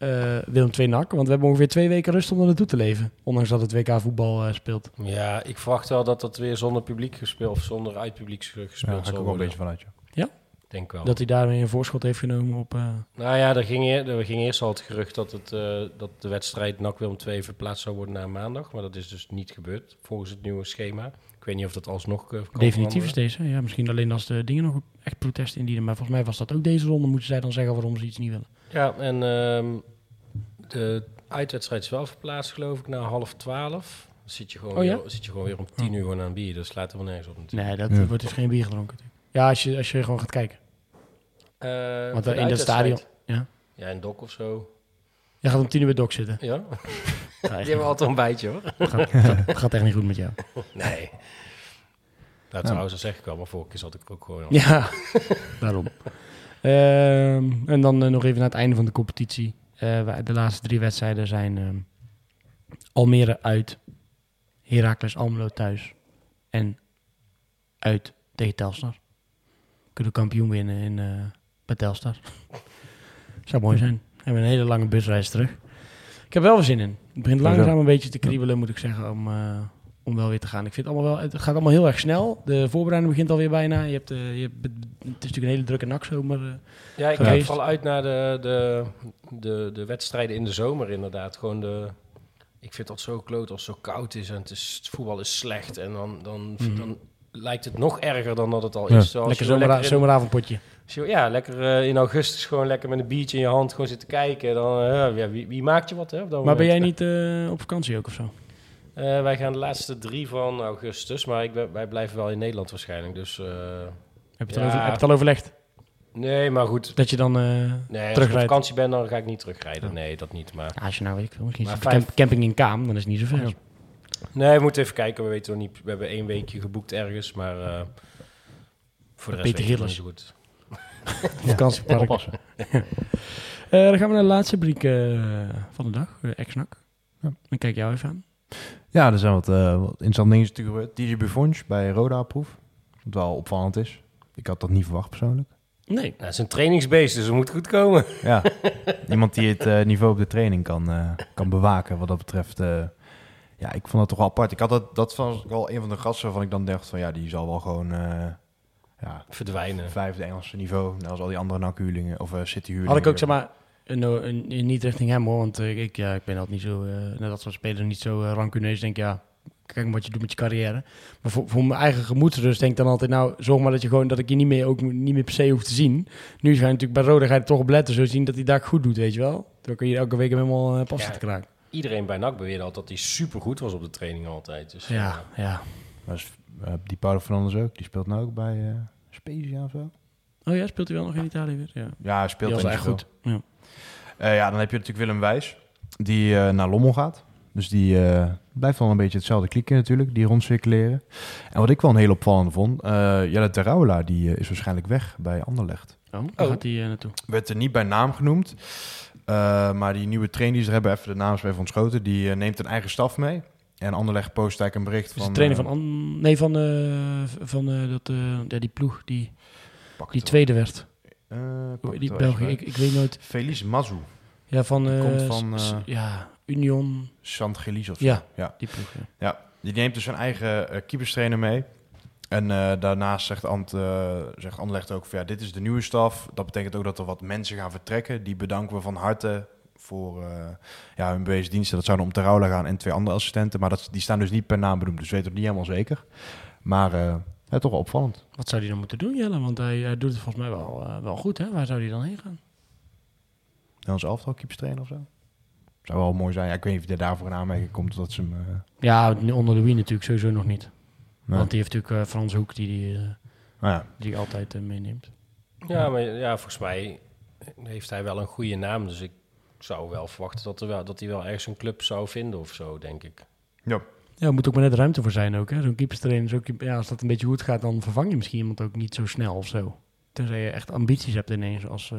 eh, eh, Willem 2 NAC. Want we hebben ongeveer twee weken rust om er naartoe te leven. Ondanks dat het WK voetbal eh, speelt. Ja, ik verwacht wel dat dat weer zonder publiek gespeeld of zonder uitpubliek ge- Ja, gespeeld daar ga ik zal ook wel een beetje vanuit. Ja. Denk wel. Dat hij daarmee een voorschot heeft genomen op... eh, Nou ja, er ging, eer- er ging eerst al het gerucht dat, het, eh, dat de wedstrijd NAC Willem 2 verplaatst zou worden naar maandag. Maar dat is dus niet gebeurd volgens het nieuwe schema. Ik weet niet of dat alsnog kan definitief is veranderen. deze. Ja, misschien alleen als de dingen nog echt protest indienen. Maar volgens mij was dat ook deze ronde. Moeten zij dan zeggen waarom ze iets niet willen. Ja, en ehm, de uitwedstrijd is wel verplaatst geloof ik naar half twaalf. Dan zit je gewoon, Oh ja? weer, zit je gewoon weer om tien uur gewoon aan bier. Dat slaat er wel nergens op natuurlijk. Nee, dat Ja. wordt dus geen bier gedronken. Ja, als je, als je gewoon gaat kijken. Eh, Want in de het stadion... Ja. Ja, een dok of zo. Je gaat om tien uur bij Dok zitten. Ja, die hebben altijd een bijtje hoor. gaat, gaat, gaat echt niet goed met jou. Nee. Nou, trouwens, dat zeg ik wel, maar vorige keer zat ik ook gewoon al. Ja, daarom. Ehm, en dan eh, nog even naar het einde van de competitie. Eh, de laatste drie wedstrijden zijn ehm, Almere uit, Heracles Almelo thuis en uit tegen Telstar. Kunnen we kampioen winnen in, eh bij Telstar. Zou mooi zijn. We hebben een hele lange busreis terug. Ik heb wel weer zin in. Het begint langzaam een beetje te kriebelen, moet ik zeggen, om, om wel weer te gaan. Ik vind het allemaal wel, het gaat allemaal heel erg snel. De voorbereiding begint alweer bijna. Je hebt, eh, je hebt, het is natuurlijk een hele drukke nakzomer. eh. Ja, ik geweest. kijk vooral uit naar de, de, de, de wedstrijden in de zomer inderdaad. Gewoon de... Ik vind dat zo kloot als het zo koud is en het, is, het voetbal is slecht. En dan, dan, Mhm. dan lijkt het nog erger dan dat het al Ja. is. Zoals lekker je gewoon zomera- lekker in- zomeravondpotje. je- ja, lekker eh, in augustus gewoon lekker met een biertje in je hand gewoon zitten kijken. Dan, eh, ja, wie, wie maakt je wat, hè? op dat Maar ben jij niet eh, op vakantie ook of zo? Eh, wij gaan de laatste drie van augustus, maar ik ben, wij blijven wel in Nederland waarschijnlijk. Dus eh, Heb je het, Ja. al, over, heb je het al overlegd? nee, maar goed. Dat je dan... eh, Nee, als ik op vakantie ben, dan ga ik niet terugrijden. Nee, dat niet. Maar als je nou weet ik veel, misschien Maar is het vijf- camp- camping in Kaam, dan is het niet zo ver. Nee, we moeten even kijken. We weten nog niet. We hebben één weekje geboekt ergens, maar eh, voor de rest Peter ik het Gillis. niet zo goed. Vakantiepark. Oppassen. Eh, dan gaan we naar de laatste briek eh, van de dag, uh, Exnak. Ja. Dan kijk jou even aan. Ja, er zijn wat, eh wat interessante dingen natuurlijk gebeurd. DJ Buffons bij Roda proef. Wat wel opvallend is. Ik had dat niet verwacht persoonlijk. Nee. Nou, het is een trainingsbeest, dus het moet goed komen. Ja, iemand die het eh, niveau op de training kan, eh, kan bewaken wat dat betreft. ja, ik vond dat toch wel apart. Ik had dat, dat was wel een van de gasten waarvan ik dan dacht van ja, die zal wel gewoon ja, Verdwijnen. vijfde Engelse niveau. Net als al die andere NAC-huurlingen of City-huurlingen. Had ik ook, zeg maar, een, een, een- niet richting hem hoor, want eh, ik, ja, ik ben altijd niet zo, eh, net dat soort spelers niet zo uh, rancuneus. Denk ja, kijk maar wat je doet met je carrière. Maar voor, voor mijn eigen gemoedsrust denk ik dan altijd, nou, zorg maar dat je gewoon, dat ik je niet meer, ook niet meer per se hoeft te zien. Nu ga je natuurlijk bij Roda ga je toch op letten, zo zien dat hij daar goed doet, weet je wel. Dan kun je elke week hem helemaal uh, pas Ja. te kraken. Iedereen bij NAC beweerde altijd dat hij supergoed was op de training altijd. Dus, Ja, ja. Maar is, eh, die Paulo Fernandes ook. Die speelt nou ook bij eh Spezia of zo. Oh ja, speelt hij wel nog in Italië weer? Ja. Ja, hij speelt echt niet goed. Ja. Eh, ja, dan heb je natuurlijk Willem Wijs, die eh, naar Lommel gaat. Dus die eh, blijft wel een beetje hetzelfde klikken natuurlijk, die rondcirculeren. En wat ik wel een heel opvallende vond, eh Jelle Terrouwela, die is waarschijnlijk weg bij Anderlecht. Oh, waar Oh. gaat hij eh, naartoe? Werd er niet bij naam genoemd, eh, maar die nieuwe trainer die ze er hebben, even de naam is even ontschoten, die neemt een eigen staf mee. En Anderlecht post eigenlijk een bericht Is van... de trainer van, An nee, van, eh, van eh, dat, eh, ja, die ploeg die, die tweede werd. Eh, Die België, ik, ik weet nooit. Felice Mazou, Ja, van, Die eh, komt van, s- s- eh, ja, Union. Gelis of zo. Ja. ja. Die ploeg, ja. Ja, die neemt dus zijn eigen eh keeperstrainer mee. En eh, daarnaast zegt, Ant, eh, zegt Anderlecht ook van ja, dit is de nieuwe staf. Dat betekent ook dat er wat mensen gaan vertrekken. Die bedanken we van harte voor eh, ja, hun bewezen diensten. Dat zouden om Terraula gaan en twee andere assistenten. Maar dat, die staan dus niet per naam benoemd. Dus we weten het niet helemaal zeker. Maar eh, ja, toch wel opvallend. Wat zou hij dan moeten doen, Jelle? Want hij, hij doet het volgens mij wel, eh, wel goed, hè? Waar zou hij dan heen gaan? Nederlands elftal keeperstrainer of zo. Zou wel mooi zijn. Ja, ik weet niet of hij daarvoor in aanmerking komt dat ze hem... eh, Ja, onder de Wien natuurlijk sowieso nog niet. nee. Want die heeft natuurlijk eh, Frans Hoek die die, eh, Nou ja, die altijd meeneemt. Ja, maar ja, volgens mij heeft hij wel een goede naam. Dus ik zou wel verwachten dat, er wel, dat hij wel ergens een club zou vinden of zo, denk ik. ja. Ja, er moet ook maar net ruimte voor zijn ook, hè? Zo'n keeperstrainer is ook... Ja, als dat een beetje goed gaat, dan vervang je misschien iemand ook niet zo snel of zo. Tenzij je echt ambities hebt ineens als, eh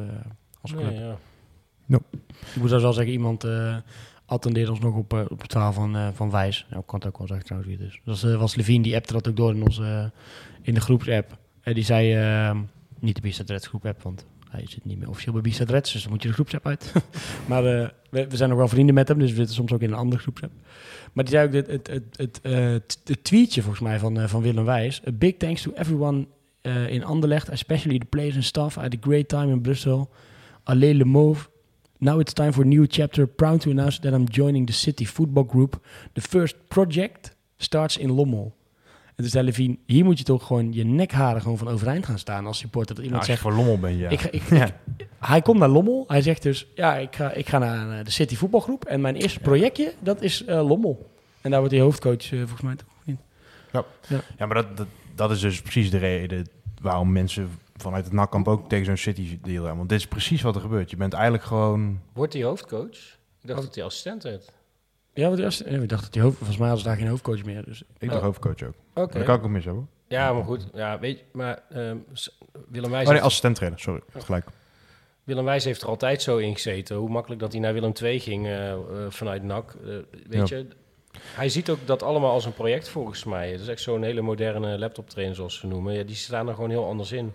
als club. Nee, ja. Ik moet zelfs wel zeggen, iemand eh attendeerde ons nog op, eh, op het verhaal van, eh, van Wijs. Nou, ik kan het ook wel zeggen trouwens wie het is. Dat was, eh, was Levine, die appte dat ook door in, onze, in de groepsapp. En die zei, niet de Bistad Reds groepapp, want hij zit niet meer officieel bij Bistad Reds, dus dan moet je de groepsapp uit. maar eh, we, zijn nog wel vrienden met hem, dus we zitten soms ook in een andere groepsapp. Maar die zei ook, het, het, het, eh, het tweetje volgens mij van, eh, van Willem Wijs. A big thanks to everyone in Anderlecht, especially the players and staff. I had a great time in Brussels. Allez le Mauve. Now it's time for a new chapter. Proud to announce that I'm joining the City Football Group. The first project starts in Lommel. En toen zei Levine, hier moet je toch gewoon je nekharen gewoon van overeind gaan staan als supporter. Dat iemand Nou, als je zegt, voor Lommel bent, ja. ik, ga- ik, Ja. ik- hij komt naar Lommel. Hij zegt dus, ja, ik ga, ik ga naar eh, de City Voetbalgroep. En mijn eerste projectje, dat is eh, Lommel. En daar wordt hij hoofdcoach, eh, volgens mij toch? Niet? Ja, maar dat, dat, dat is dus precies de reden waarom mensen vanuit het nakkamp ook tegen zo'n City deal hebben. Want dit is precies wat er gebeurt. Je bent eigenlijk gewoon... Wordt hij hoofdcoach? Ik dacht dat hij assistent werd. Ja, wat was, eh, ik dacht dat hij hoofd, volgens mij was daar geen hoofdcoach meer. Dus Ik Oh. dacht hoofdcoach ook. Oké. Maar Dat kan ik ook mis hebben. Ja, maar goed. Ja, weet je, maar ehm, Willem Wijs, Oh nee, assistent trainer, sorry. Gelijk. Willem Wijs heeft er altijd zo in gezeten. Hoe makkelijk dat hij naar Willem II ging eh, eh, vanuit NAC. Eh, weet je, hij ziet ook dat allemaal als een project volgens mij. Het is echt zo'n hele moderne laptop trainer zoals ze noemen. Ja, die staan er gewoon heel anders in.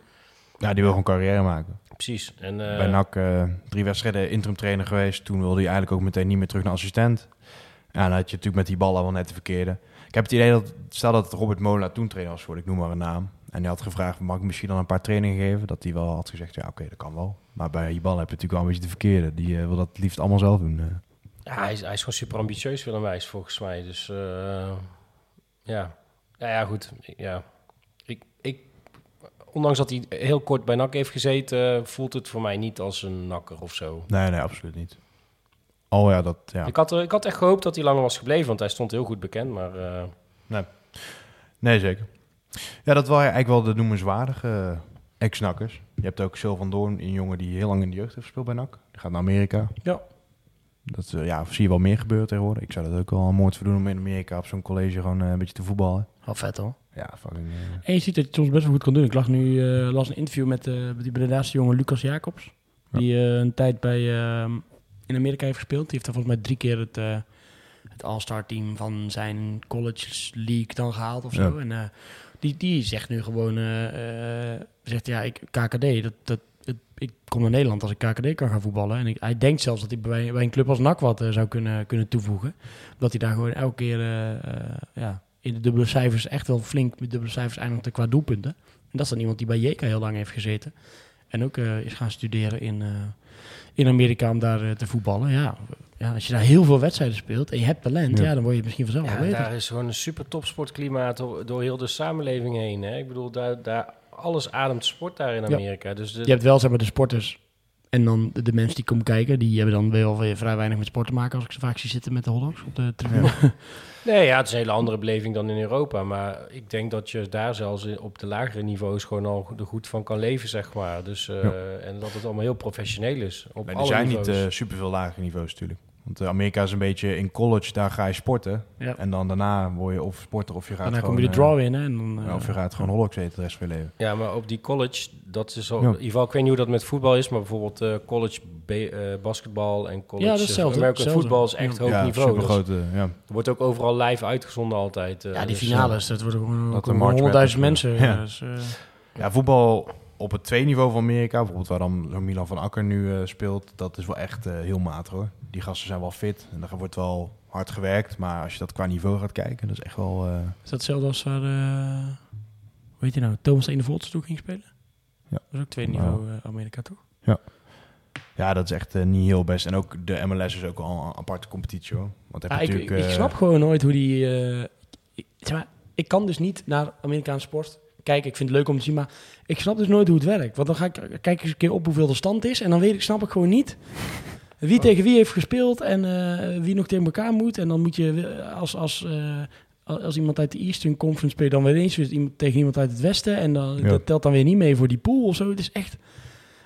Ja, die wil gewoon carrière maken. Precies. En, eh, Bij NAC eh, drie wedstrijden interim trainer geweest. Toen wilde hij eigenlijk ook meteen niet meer terug naar assistent. Ja, dan had je natuurlijk met die ballen wel net de verkeerde. Ik heb het idee dat, stel dat Robert Mola toen trainer was voor, ik noem maar een naam. En die had gevraagd, mag ik misschien dan een paar trainingen geven? Dat hij wel had gezegd, ja oké, dat kan wel. Maar bij die ballen heb je natuurlijk wel een beetje de verkeerde. Die eh, wil dat het liefst allemaal zelf doen. eh. Ja, hij is, hij is gewoon super ambitieus, Willem Wijs, volgens mij. Dus eh, ja. ja, ja, goed. Ja. Ik, ik, ondanks dat hij heel kort bij NAC heeft gezeten, voelt het voor mij niet als een nakker of zo. Nee, nee, absoluut niet. Oh ja, dat, ja. Ik, had, er- ik had echt gehoopt dat hij langer was gebleven, want hij stond heel goed bekend. Maar eh, Nee, zeker. Ja, dat waren eigenlijk wel de noemenswaardige eh, ex-nakkers. Je hebt ook Sil van Doorn, een jongen die heel lang in de jeugd heeft gespeeld bij NAC. Die gaat naar Amerika. Ja. Dat eh, ja, zie je wel meer gebeuren tegenwoordig. Ik zou dat ook wel een moord voor doen om in Amerika op zo'n college gewoon een beetje te voetballen. Wel vet hoor. Ja, fucking... En je ziet dat je het soms best wel goed kan doen. Ik las nu eh, las een interview met, eh, die Bredaanse jongen Lucas Jacobs. Die eh, een tijd bij, eh, in Amerika heeft gespeeld. Die heeft daar volgens mij drie keer het, eh, het All-Star team van zijn college league dan gehaald of zo. Ja. En eh, die, die zegt nu gewoon, eh, zegt ja, ik, KKD, dat, dat, het- ik kom naar Nederland als ik KKD kan gaan voetballen. En ik, hij denkt zelfs dat hij bij, bij een club als NAC wat zou kunnen, kunnen toevoegen. Dat hij daar gewoon elke keer ja, in de dubbele cijfers echt wel flink met dubbele cijfers eindigt qua doelpunten. En dat is dan iemand die bij JK heel lang heeft gezeten. En ook eh, is gaan studeren in, eh, in Amerika om daar eh, te voetballen. Ja, ja, als je daar heel veel wedstrijden speelt en je hebt talent, ja, Ja. dan word je misschien vanzelf ja, beter. daar is gewoon een super topsportklimaat door, door heel de samenleving heen. Hè? Ik bedoel, daar, daar, alles ademt sport daar in Ja. Amerika. Dus de, Je hebt wel zeg maar de sporters en dan de, de mensen die komen kijken, die hebben dan wel weer vrij weinig met sport te maken als ik ze vaak zie zitten met de hotdogs op de tribune. Nee, ja, het is een hele andere beleving dan in Europa. Maar ik denk dat je daar zelfs op de lagere niveaus gewoon al er goed van kan leven, zeg maar. Dus, eh, Ja. En dat het allemaal heel professioneel is. Op er zijn niveaus. niet uh, superveel lage niveaus natuurlijk. Want eh, Amerika is een beetje in college, daar ga je sporten. Ja. En dan daarna word je of sporter of je gaat Daarna gewoon... kom je de eh, draw in hè, en dan, ja, eh, of je gaat gewoon hotdogs eten de rest van je leven. Ja, maar op die college, dat is al... Ja. In ieder geval, ik weet niet hoe dat met voetbal is, maar bijvoorbeeld eh, college be- eh, basketbal en college Ja, dat is hetzelfde, American voetbal is echt Ja. hoog ja, niveau. Supergrote, ja. Er wordt ook overal live uitgezonden altijd. eh, ja, die dus, finales, dat worden gewoon honderdduizend mensen. ja. Dus, eh, Ja, voetbal op het twee-niveau van Amerika, bijvoorbeeld waar dan zo'n Milan van Akker nu eh, speelt, dat is wel echt eh, heel matig hoor. Die gasten zijn wel fit en daar wordt wel hard gewerkt, maar als je dat qua niveau gaat kijken, dat is echt wel... eh, is dat hetzelfde als waar, heet hij nou, Thomas de Volts toe ging spelen? Ja. Dat is ook tweede niveau Amerika toch? ja, dat is echt niet heel best. En ook de MLS is ook wel een aparte competitie hoor. Want heb Ja, je ik, ik snap gewoon nooit hoe die... ik, zeg maar, ik kan dus niet naar Amerikaanse sport kijken. Ik vind het leuk om te zien, maar ik snap dus nooit hoe het werkt. Want dan ga ik kijk eens een keer op hoeveel de stand is. En dan weet ik, snap ik gewoon niet wie tegen wie heeft gespeeld en eh, wie nog tegen elkaar moet. En dan moet je eh, als, als, eh, als iemand uit de Eastern Conference speelt, dan weer eens weer iemand, tegen iemand uit het Westen. En dan, Ja. dat telt dan weer niet mee voor die pool of zo. Het is echt...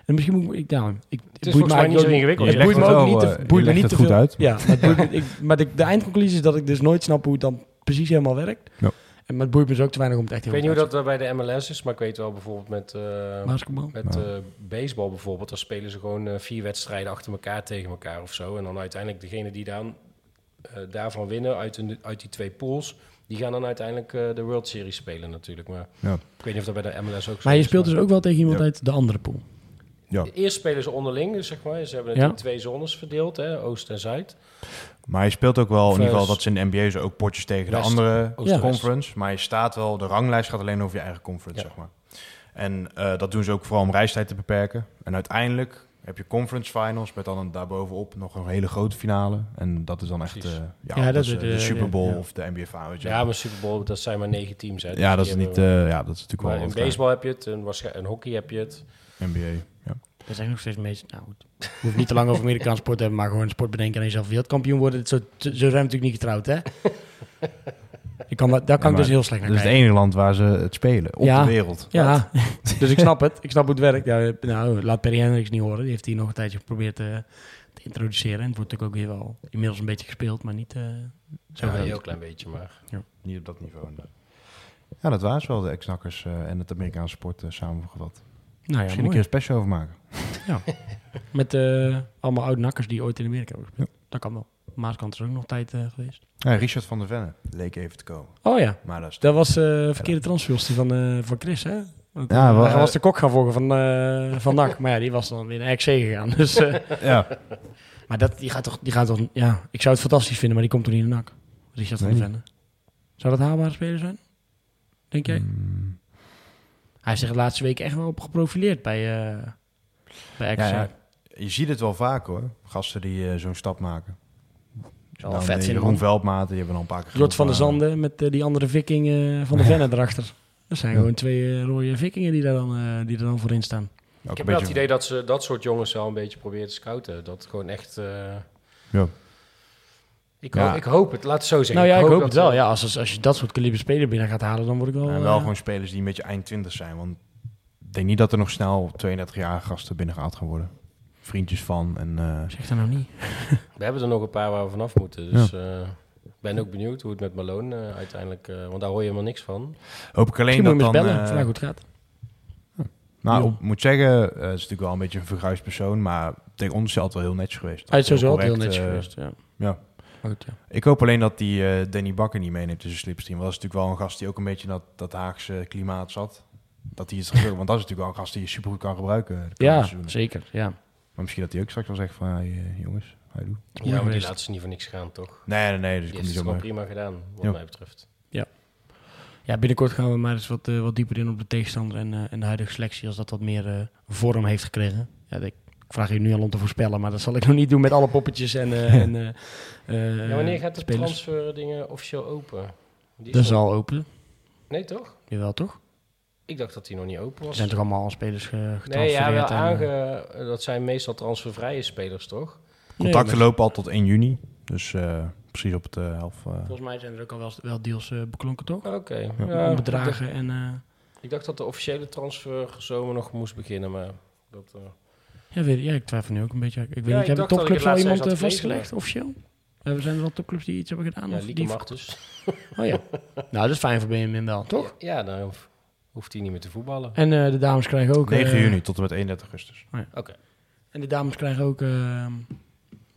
En misschien moet ik... Nou, ik Het is volgens mij niet zo ingewikkeld. Het boeit me ook niet te, boeit je me legt niet het te goed veel. uit. Ja, maar, het boeit ik, maar de, de eindconclusie is dat ik dus nooit snap hoe het dan precies helemaal werkt. Ja. En, maar het boeit me dus ook te weinig om het echt Ik weet niet hoe dat eh, bij de MLS is, maar ik weet wel bijvoorbeeld met, eh, met Ja. eh, baseball bijvoorbeeld. Dan spelen ze gewoon vier wedstrijden achter elkaar tegen elkaar of zo. En dan uiteindelijk degene die dan, eh, daarvan winnen uit, een- uit die twee pools... die gaan dan uiteindelijk de World Series spelen natuurlijk. Maar Ja. ik weet niet of dat bij de MLS ook zo Maar je is, speelt dus ook wel tegen iemand Ja. uit de andere pool. Ja. Eerst spelen ze onderling, dus zeg maar. Ze hebben Ja. natuurlijk twee zones verdeeld, hè, Oost en Zuid. Maar je speelt ook wel, in ieder geval dat ze in de NBA zo ook potjes tegen West. de andere Oost conference. Maar je staat wel, de ranglijst gaat alleen over je eigen conference, Ja. zeg maar. En eh, dat doen ze ook vooral om reistijd te beperken. En uiteindelijk heb je conference finals met dan een, daarbovenop nog een hele grote finale. En dat is dan echt eh, ja, Ja, dat dat is, is eh, de- de Super Bowl ja. of de NBA Finals. Ja, maar Super Bowl, dat zijn maar negen teams. Hè. Dus ja, dat is niet. eh, ja, dat is natuurlijk maar wel in baseball heb je het, en waarschijnlijk in hockey heb je het. NBA. Dat zijn nog steeds meest. Nou goed. Je hoeft niet te lang over Amerikaanse sport te hebben, maar gewoon sport bedenken en jezelf wereldkampioen worden. Zo, zo zijn we natuurlijk niet getrouwd, hè? Ik kan, dat- daar kan Ja, ik dus heel slecht naar Dat is het kijken. enige land waar ze het spelen op Ja. de wereld. Ja, dus ik snap het. Ik snap hoe het werkt. Ja, nou, laat Perry Hendricks niet horen. Die heeft hier nog een tijdje geprobeerd eh, te introduceren. En het wordt natuurlijk ook weer wel inmiddels een beetje gespeeld, maar niet eh, zo Ja, een heel klein beetje, maar... Niet op dat niveau. Ja, dat waren ze wel, de ex-nakkers eh, en het Amerikaanse sport samengevat. Nou ja, Misschien een mooi. keer een special over maken. Met eh, allemaal oud nakkers die ooit in Amerika hebben gespeeld. Dat kan wel. Maaskant is ook nog tijd eh, geweest. Ja, Richard van der Venne leek even te komen. Oh ja, Maar dat dat was eh verkeerde transfer van, van Chris, hè? Want, Ja, wel, hij was de kok gaan volgen van, van NAC. Maar ja, die was dan weer naar RC gegaan. Dus, ja. maar dat, die, gaat toch, die gaat toch... Ja, ik zou het fantastisch vinden, maar die komt toch niet in de NAC? Richard van Nee, der Venne. Zou dat haalbare speler zijn? Denk jij? Mm, Hij heeft zich de laatste weken echt wel op geprofileerd bij, bij ja, ja, je ziet het wel vaak hoor. Gasten die eh, zo'n stap maken. Wel Nou, vet de Jeroen man. Veldmaten, die hebben al een paar keer Jort van der maar- Zanden met eh, die andere viking eh, van de Venne erachter. Dat zijn Ja. gewoon twee eh, rode vikingen die, daar dan, eh, die er dan voor in staan. Ook Ik heb wel het idee dat ze dat soort jongens wel een beetje proberen te scouten. Dat gewoon echt... eh, Ja. ik, Ja. hoop, ik hoop het, laat het zo zeggen. nou ja, ik hoop, het wel. we- Ja, als, als, als je dat soort kaliber speler binnen gaat halen, dan word ik wel... En wel eh, gewoon spelers die een beetje eind 20 zijn. Want denk niet dat er nog snel 32-jarige gasten binnengehaald gaan worden. Vriendjes van en... eh, Zeg dat nou niet. We hebben er nog een paar waar we vanaf moeten. Dus eh, ik ben ook benieuwd hoe het met Malone eh, uiteindelijk... eh, want daar hoor je helemaal niks van. hoop ik alleen Misschien moet je dat dan... bellen, eh, het nou goed gaat. nou, Ja. ik moet zeggen, eh, het is natuurlijk wel een beetje een verguisd persoon. Maar tegen ons is hij altijd wel heel netjes geweest. Hij is sowieso Heel altijd heel netjes eh, geweest. Ja. Ja. Goed, ja. Ik hoop alleen dat die eh, Danny Bakker niet meeneemt in zijn slipstream. Want dat is natuurlijk wel een gast die ook een beetje in dat, dat Haagse klimaat zat. Dat hij het gebeurt. Want dat is natuurlijk wel een gast die je supergoed kan gebruiken. ja, seizoenen. zeker. Ja. Maar misschien dat hij ook straks wel zegt van, hey, eh, jongens, hij doet. is Ja, maar die laten ze niet voor niks gaan, toch? Nee, nee, nee. Dus Die heeft kom het gewoon prima gedaan, wat Ja. mij betreft. Ja, binnenkort gaan we maar eens wat, eh, wat dieper in op de tegenstander en, eh, en de huidige selectie, als dat wat meer eh, vorm heeft gekregen. Ja, ik, vraag je nu al om te voorspellen, maar dat zal ik nog niet doen met alle poppetjes en, eh, en ja, wanneer gaat de spelers. transfer dingen officieel open? Die is Dat is nog- al open. Nee, toch? Jawel, toch? Ik dacht dat die nog niet open Er was. zijn toch allemaal al spelers ge nee, getransfereerd? ja, wel en, eh, aange... dat zijn meestal transfervrije spelers, toch? Contacten nee, lopen al tot 1 juni. Dus eh, precies op het eh, helft. eh, Volgens mij zijn er ook al wel, wel deals beklonken, toch? Oké. Ja. Ja, Om ik, dacht, bedragen en... eh, ik dacht dat de officiële transfer zomer nog moest beginnen, maar... Dat, eh, ja, weet, ik- ja, ik twijfel nu ook een beetje. Ik weet ik niet, hebben topclubs al iemand vastgelegd, officieel? Eh, zijn er wel topclubs die iets hebben gedaan? ja, of die... mag dus. Oh ja. nou, dat is fijn voor Benjamin wel, toch? Ja, ja, dan hoef- hoeft hij niet meer te voetballen. En eh, de dames krijgen ook... 9 eh, juni tot en met 31 augustus. Oké. En de dames krijgen ook eh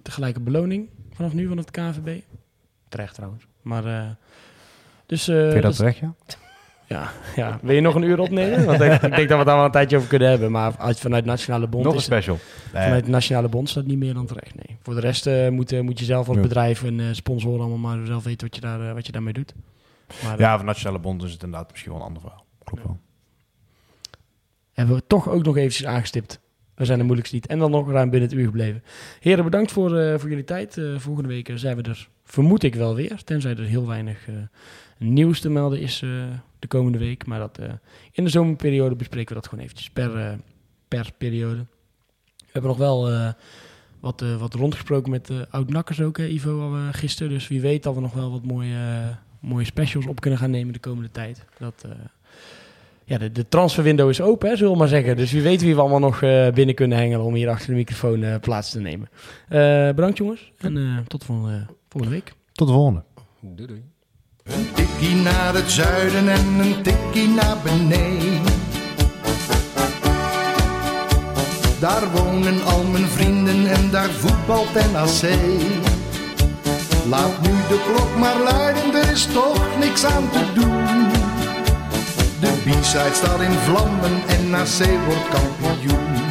tegelijk een beloning vanaf nu van het KNVB. Terecht trouwens. Maar, eh, dus... eh, Vind je dat dat- terecht, ja? ja, ja, wil je nog een uur opnemen? Want ik, ik denk dat we daar wel een tijdje over kunnen hebben. Maar uit, vanuit Nationale Bond Nog een is special. Nee, Vanuit Nationale Bond staat niet meer dan terecht, nee. Voor de rest eh, moet, moet je zelf als Ja. bedrijf en sponsoren allemaal maar zelf weten wat je, daar, wat je daarmee doet. Maar ja, van Nationale Bond is het inderdaad misschien wel een ander verhaal. Klopt wel. hebben we toch ook nog eventjes aangestipt. We zijn de moeilijkste niet. En dan nog ruim binnen het uur gebleven. Heren, bedankt voor, eh, voor jullie tijd. Eh, volgende week eh, zijn we er, vermoed ik wel weer. Tenzij er heel weinig eh, nieuws te melden is eh, de komende week. Maar dat, eh, in de zomerperiode bespreken we dat gewoon eventjes per, eh, per periode. We hebben nog wel eh, wat, eh, wat rondgesproken met de oud-nakkers ook, hè, Ivo, al, gisteren. Dus wie weet dat we nog wel wat mooie, mooie specials op kunnen gaan nemen de komende tijd. Dat... ja, de, de transferwindow is open, hè, zullen we maar zeggen. Dus wie weet wie we allemaal nog eh, binnen kunnen hengelen om hier achter de microfoon eh, plaats te nemen. Eh, bedankt jongens en eh, tot de volgende, volgende week. Tot de volgende. Doei doei. Een tikkie naar het zuiden en een tikkie naar beneden. Daar wonen al mijn vrienden en daar voetbalt NAC. Laat nu de klok maar luiden, er is toch niks aan te doen. De B-side staat in vlammen en NAC wordt kampioen.